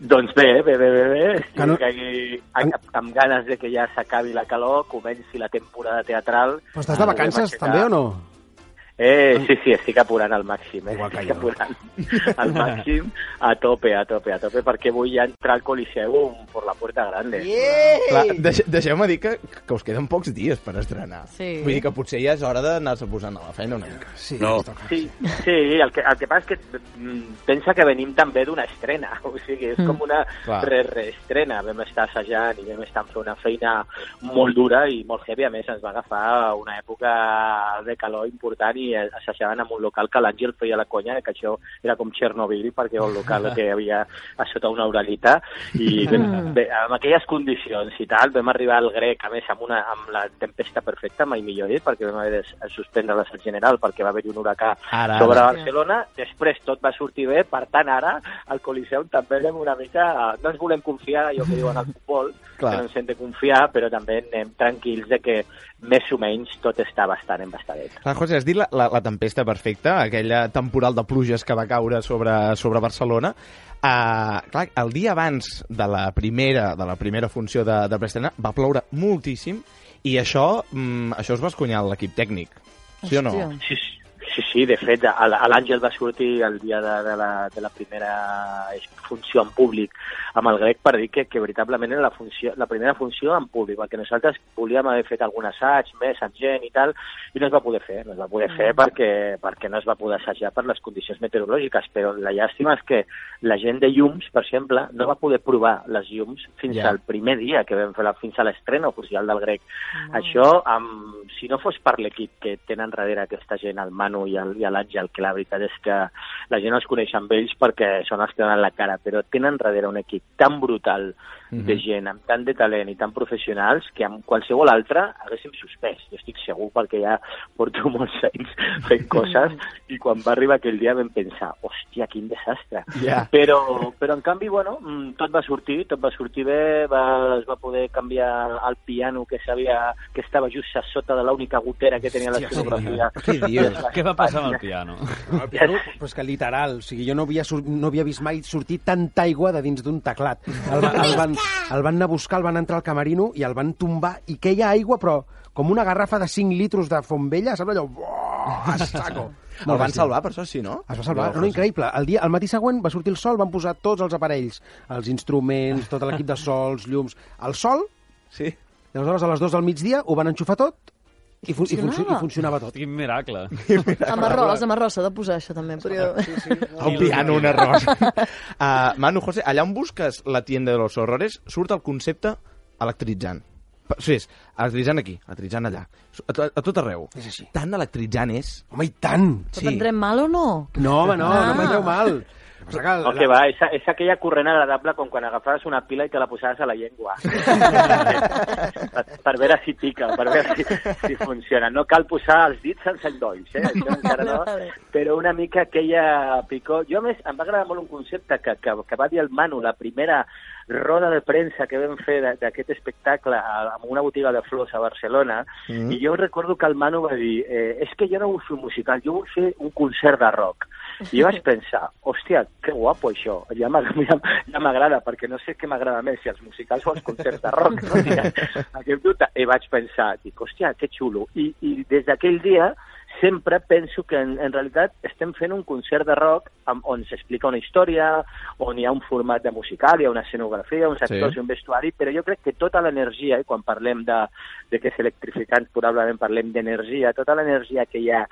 Doncs bé, bé, bé, bé, bé. Que Que no- no... amb, amb ganes de que ja s'acabi la calor, comenci la temporada teatral. Però estàs de vacances també o no? Eh, sí, sí, estic apurant al màxim, eh? estic apurant al màxim, a tope, a tope, a tope, perquè vull ja entrar al Coliseum per la puerta grande. Deix deixeu-me dir que, que us queden pocs dies per estrenar. Sí. Vull dir que potser ja és hora d'anar-se posant a la feina una mica. Sí, no. Sí, sí el, que, el que passa és que mm, pensa que venim també d'una estrena, o sigui, és com una Clar. re-reestrena. Vam estar assajant i vam estar fent una feina molt dura i molt heavy. A més, ens va agafar una època de calor important i assajaven en un local que l'Àngel feia la conya que això era com Chernobyl perquè era un local que hi havia a sota una oralita i vam, bé, amb aquelles condicions i tal, vam arribar al grec a més amb, una, amb la tempesta perfecta, mai millor dit, perquè vam haver de suspendre l'assaig general perquè va haver-hi un huracà Ara, sobre ara. Barcelona, després tot va sortir bé, per tant ara al Coliseum també anem una mica, no ens volem confiar, allò que diuen al futbol, Clar. que no ens hem de confiar, però també anem tranquils de que més o menys tot està bastant embastadet. Clar, José, has dit la, la, la tempesta perfecta, aquella temporal de pluges que va caure sobre, sobre Barcelona. Uh, clar, el dia abans de la primera, de la primera funció de, de preestrena va ploure moltíssim i això, mm, això es va escunyar l'equip tècnic. Sí o no? Sí, sí, sí, de fet, l'Àngel va sortir el dia de, de, la, de la primera funció en públic amb el grec per dir que, que veritablement era la, funció, la primera funció en públic, perquè nosaltres volíem haver fet algun assaig més amb gent i tal, i no es va poder fer, no es va poder fer perquè, perquè no es va poder assajar per les condicions meteorològiques, però la llàstima és que la gent de llums, per exemple, no va poder provar les llums fins Ja. al primer dia que vam fer la, fins a l'estrena oficial del grec. Això, amb, si no fos per l'equip que tenen darrere aquesta gent, el Manu i i l'Àngel, que la veritat és que la gent els coneix amb ells perquè són els que donen la cara, però tenen darrere un equip tan brutal de Mhm. gent, amb tant de talent i tan professionals, que amb qualsevol altre haguéssim suspès. Jo estic segur perquè ja porto molts anys fent coses i quan va arribar aquell dia vam pensar, hòstia, quin desastre. Ja. Però, però en canvi, bueno, mm, tot va sortir, tot va sortir bé, va, es va poder canviar el piano que sabia que estava just a sota de l'única gotera que tenia l'escenografia. Què dius? Què va passar amb el piano? El piano, però és que literal, o sigui, jo no havia, no havia vist mai sortir tanta aigua de dins d'un teclat. El, el, van, el van anar a buscar, el van entrar al camerino i el van tombar, i queia aigua, però com una garrafa de 5 litros de font vella, saps allò? Buah, a saco. El van salvar, per això sí, no? Es va salvar, no, no, increïble. El, dia, el matí següent va sortir el sol, van posar tots els aparells, els instruments, tot l'equip de sols, llums... El sol, sí. i aleshores a les 2 del migdia ho van enxufar tot i, fu i, funci Funcionava. i funcionava tot. Quin miracle. Amb arròs, amb arròs, s'ha de posar això també. Podria... Sí, sí. El piano, un arròs. uh, Manu, José, allà on busques la tienda de los horrores, surt el concepte electritzant. Pa- Sí, és electritzant aquí, electritzant allà. A, to- a tot arreu. És així. Tan electritzant és... Home, i tant! Però prendrem mal o no? No, home, no, Ah. no prendreu mal. El que passa que No, que va, és, és aquella corrent agradable com quan agafaves una pila i te la posaves a la llengua. per, per veure si pica, per veure si, si funciona. No cal posar els dits sense endolls, eh? Això encara no. Però una mica aquella picor... Jo, a més, em va agradar molt un concepte que, que, que va dir el Manu, la primera roda de premsa que vam fer de- d'aquest espectacle en una botiga de flors a Barcelona, Mm. i jo recordo que el Manu va dir eh, és que jo no vull fer un musical, jo vull fer un concert de rock. I vaig pensar, hòstia, que guapo això, ja m'ag- ja, ja m'agrada, perquè no sé què m'agrada més, si els musicals o els concerts de rock. No? Aquest dubte. I vaig pensar, dic, hòstia, que xulo. I, i des d'aquell dia sempre penso que en, en realitat estem fent un concert de rock amb, on s'explica una història, on hi ha un format de musical, hi ha una escenografia, uns actors Sí. i un vestuari, però jo crec que tota l'energia, i quan parlem de, de que és electrificant, probablement parlem d'energia, tota l'energia que hi ha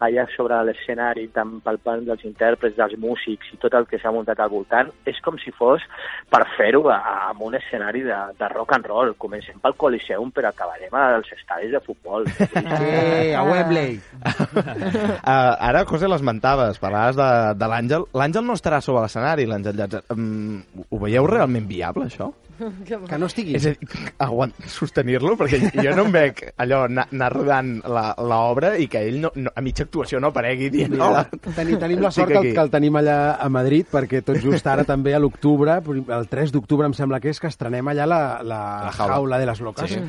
allà sobre l'escenari, tant pel pan dels intèrprets, dels músics i tot el que s'ha muntat al voltant, és com si fos per fer-ho a- amb un escenari de, de rock and roll. Comencem pel Coliseum, però acabarem als estadis de futbol. Sí, a Wembley. Uh, ara, José, l'esmentaves, parlaves de, de l'Àngel. L'Àngel no estarà sobre l'escenari, l'Àngel Llàtzer. Um, ho veieu realment viable, això? Que no estigui. És a dir, aguant, sostenir-lo, perquè jo no em veig allò anar, anar rodant la- l'obra i que ell no, no, a mitja actuació no aparegui dient... No, "Hola, tenim, tenim la sort que el, aquí". que el tenim allà a Madrid, perquè tot just ara també a l'octubre, el 3 d'octubre em sembla que és, que estrenem allà la, la, La la jaula. jaula. de les locas. Sí.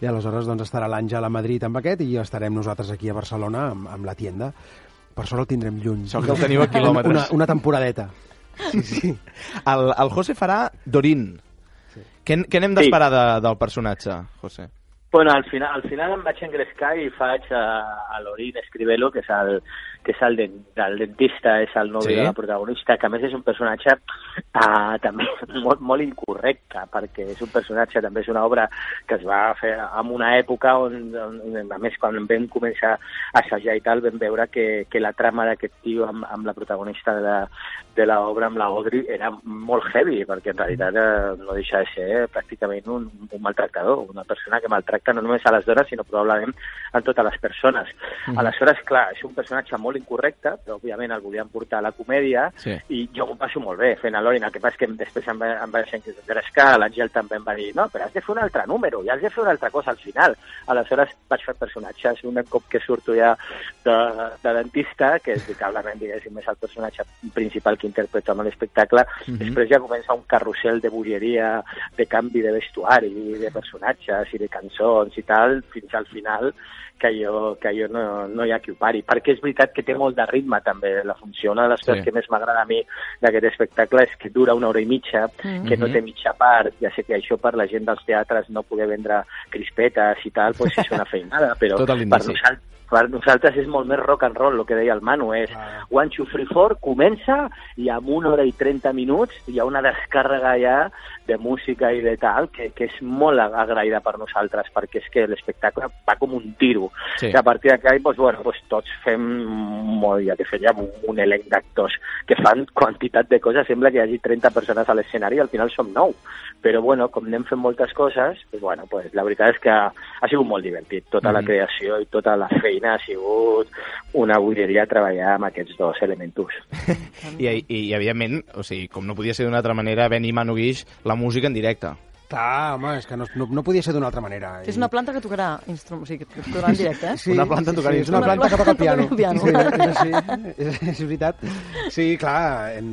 I aleshores doncs, estarà l'Àngel a Madrid amb aquest i estarem nosaltres aquí a Barcelona amb, amb la tienda. Per sort el tindrem lluny. Això que el teniu a quilòmetres. Una, una temporadeta. Sí, sí. El, el José farà Dorín. Sí. Què, què n'hem d'esperar de, del personatge, José? Bueno, al final, al final em vaig engrescar i faig a, a l'Orin Escribelo, que és el, que és el, den, el dentista, és el nòvio Sí? de la protagonista, que a més és un personatge uh, també molt, molt incorrecte, perquè és un personatge, també és una obra que es va fer en una època on, on a més, quan vam començar a assajar i tal, vam veure que, que la trama d'aquest tio amb, amb la protagonista de la, de l'obra, amb la Audrey, era molt heavy, perquè en realitat eh, no deixa de ser pràcticament un, un maltractador, una persona que maltracta no només a les dones, sinó probablement a totes les persones. Mhm. Aleshores, clar, és un personatge molt incorrecte, però òbviament el volíem portar a la comèdia, Sí. i jo m'ho passo molt bé fent a l'Orin, el que passa és que després em va, em va deixar engrescar, l'Àngel també em va dir no, però has de fer un altre número, i has de fer una altra cosa al final. Aleshores vaig fer personatges, un cop que surto ja de, de dentista, que és veritablement, diguéssim, és el personatge principal que interpreto amb l'espectacle, Mhm. després ja comença un carrusel de bogeria, de canvi de vestuari, de personatges i de cançons i tal, fins al final que jo, que jo no, no hi ha qui ho pari, perquè és veritat que té molt de ritme també la funció. Una de les Sí. coses que més m'agrada a mi d'aquest espectacle és que dura una hora i mitja, Mhm. que no té mitja part, ja sé que això per la gent dels teatres no poder vendre crispetes i tal, doncs és una feinada, però per nosaltres per nosaltres és molt més rock and roll, el que deia el Manu, és One, Two, Three, Four, comença i en una hora i 30 minuts hi ha una descàrrega ja de música i de tal, que, que és molt agraïda per nosaltres, perquè és que l'espectacle va com un tiro. Sí. I a partir d'aquí, doncs, bueno, doncs, tots fem molt, ja que fèiem un, un elenc d'actors que fan quantitat de coses, sembla que hi hagi 30 persones a l'escenari i al final som 9. Però, bueno, com anem fent moltes coses, doncs, bueno, doncs, la veritat és que ha sigut molt divertit. Tota la Mhm. creació i tota la feina ha sigut una bogeria treballar amb aquests dos elementos. I, i, i evidentment, o sigui, com no podia ser d'una altra manera, Ben i Manu Guix, la música en directe. Clar, home, és que no, no, no podia ser d'una altra manera. És una planta que tocarà instrum... o sigui, que tocarà en directe, eh? Sí, sí, sí, és una planta que toca el piano. piano. Sí, és així, és, és veritat. Sí, clar, en,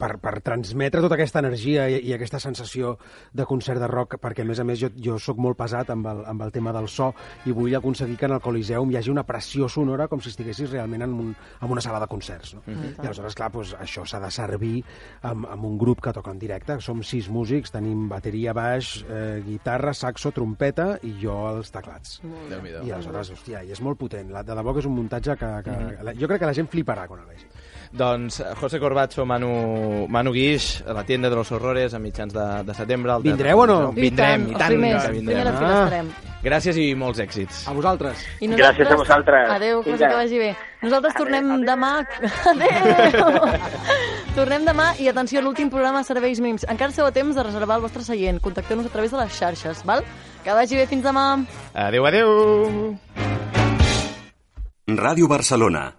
per, per transmetre tota aquesta energia i, i aquesta sensació de concert de rock, perquè a més a més jo, jo sóc molt pesat amb el, amb el tema del so i vull aconseguir que en el Coliseum hi hagi una pressió sonora com si estiguessis realment en, un, en una sala de concerts. No? Mhm. I aleshores, clar, doncs, això s'ha de servir amb, amb un grup que toca en directe. Som sis músics, tenim bateria, baix, eh, guitarra, saxo, trompeta i jo els teclats. I aleshores, hòstia, i és molt potent. La, de debò que és un muntatge que, que Mhm. la, jo crec que la gent fliparà quan el vegi. Doncs eh, José Corbacho, Manu, Manu Guix, a la tienda de los horrores a mitjans de, de setembre. Vindreu o no? Vindrem, I i tant, tant, els primers, que vindrem. estarem. Gràcies i molts èxits. A vosaltres. I Gràcies a vosaltres. Adéu, Vinga. que vagi bé. Nosaltres tornem demà... Adéu! tornem demà i atenció, l'últim programa de Serveis Mínims. Encara esteu a temps de reservar el vostre seient. Contacteu-nos a través de les xarxes, val? Que vagi bé, fins demà. Adéu, adéu! Ràdio Barcelona,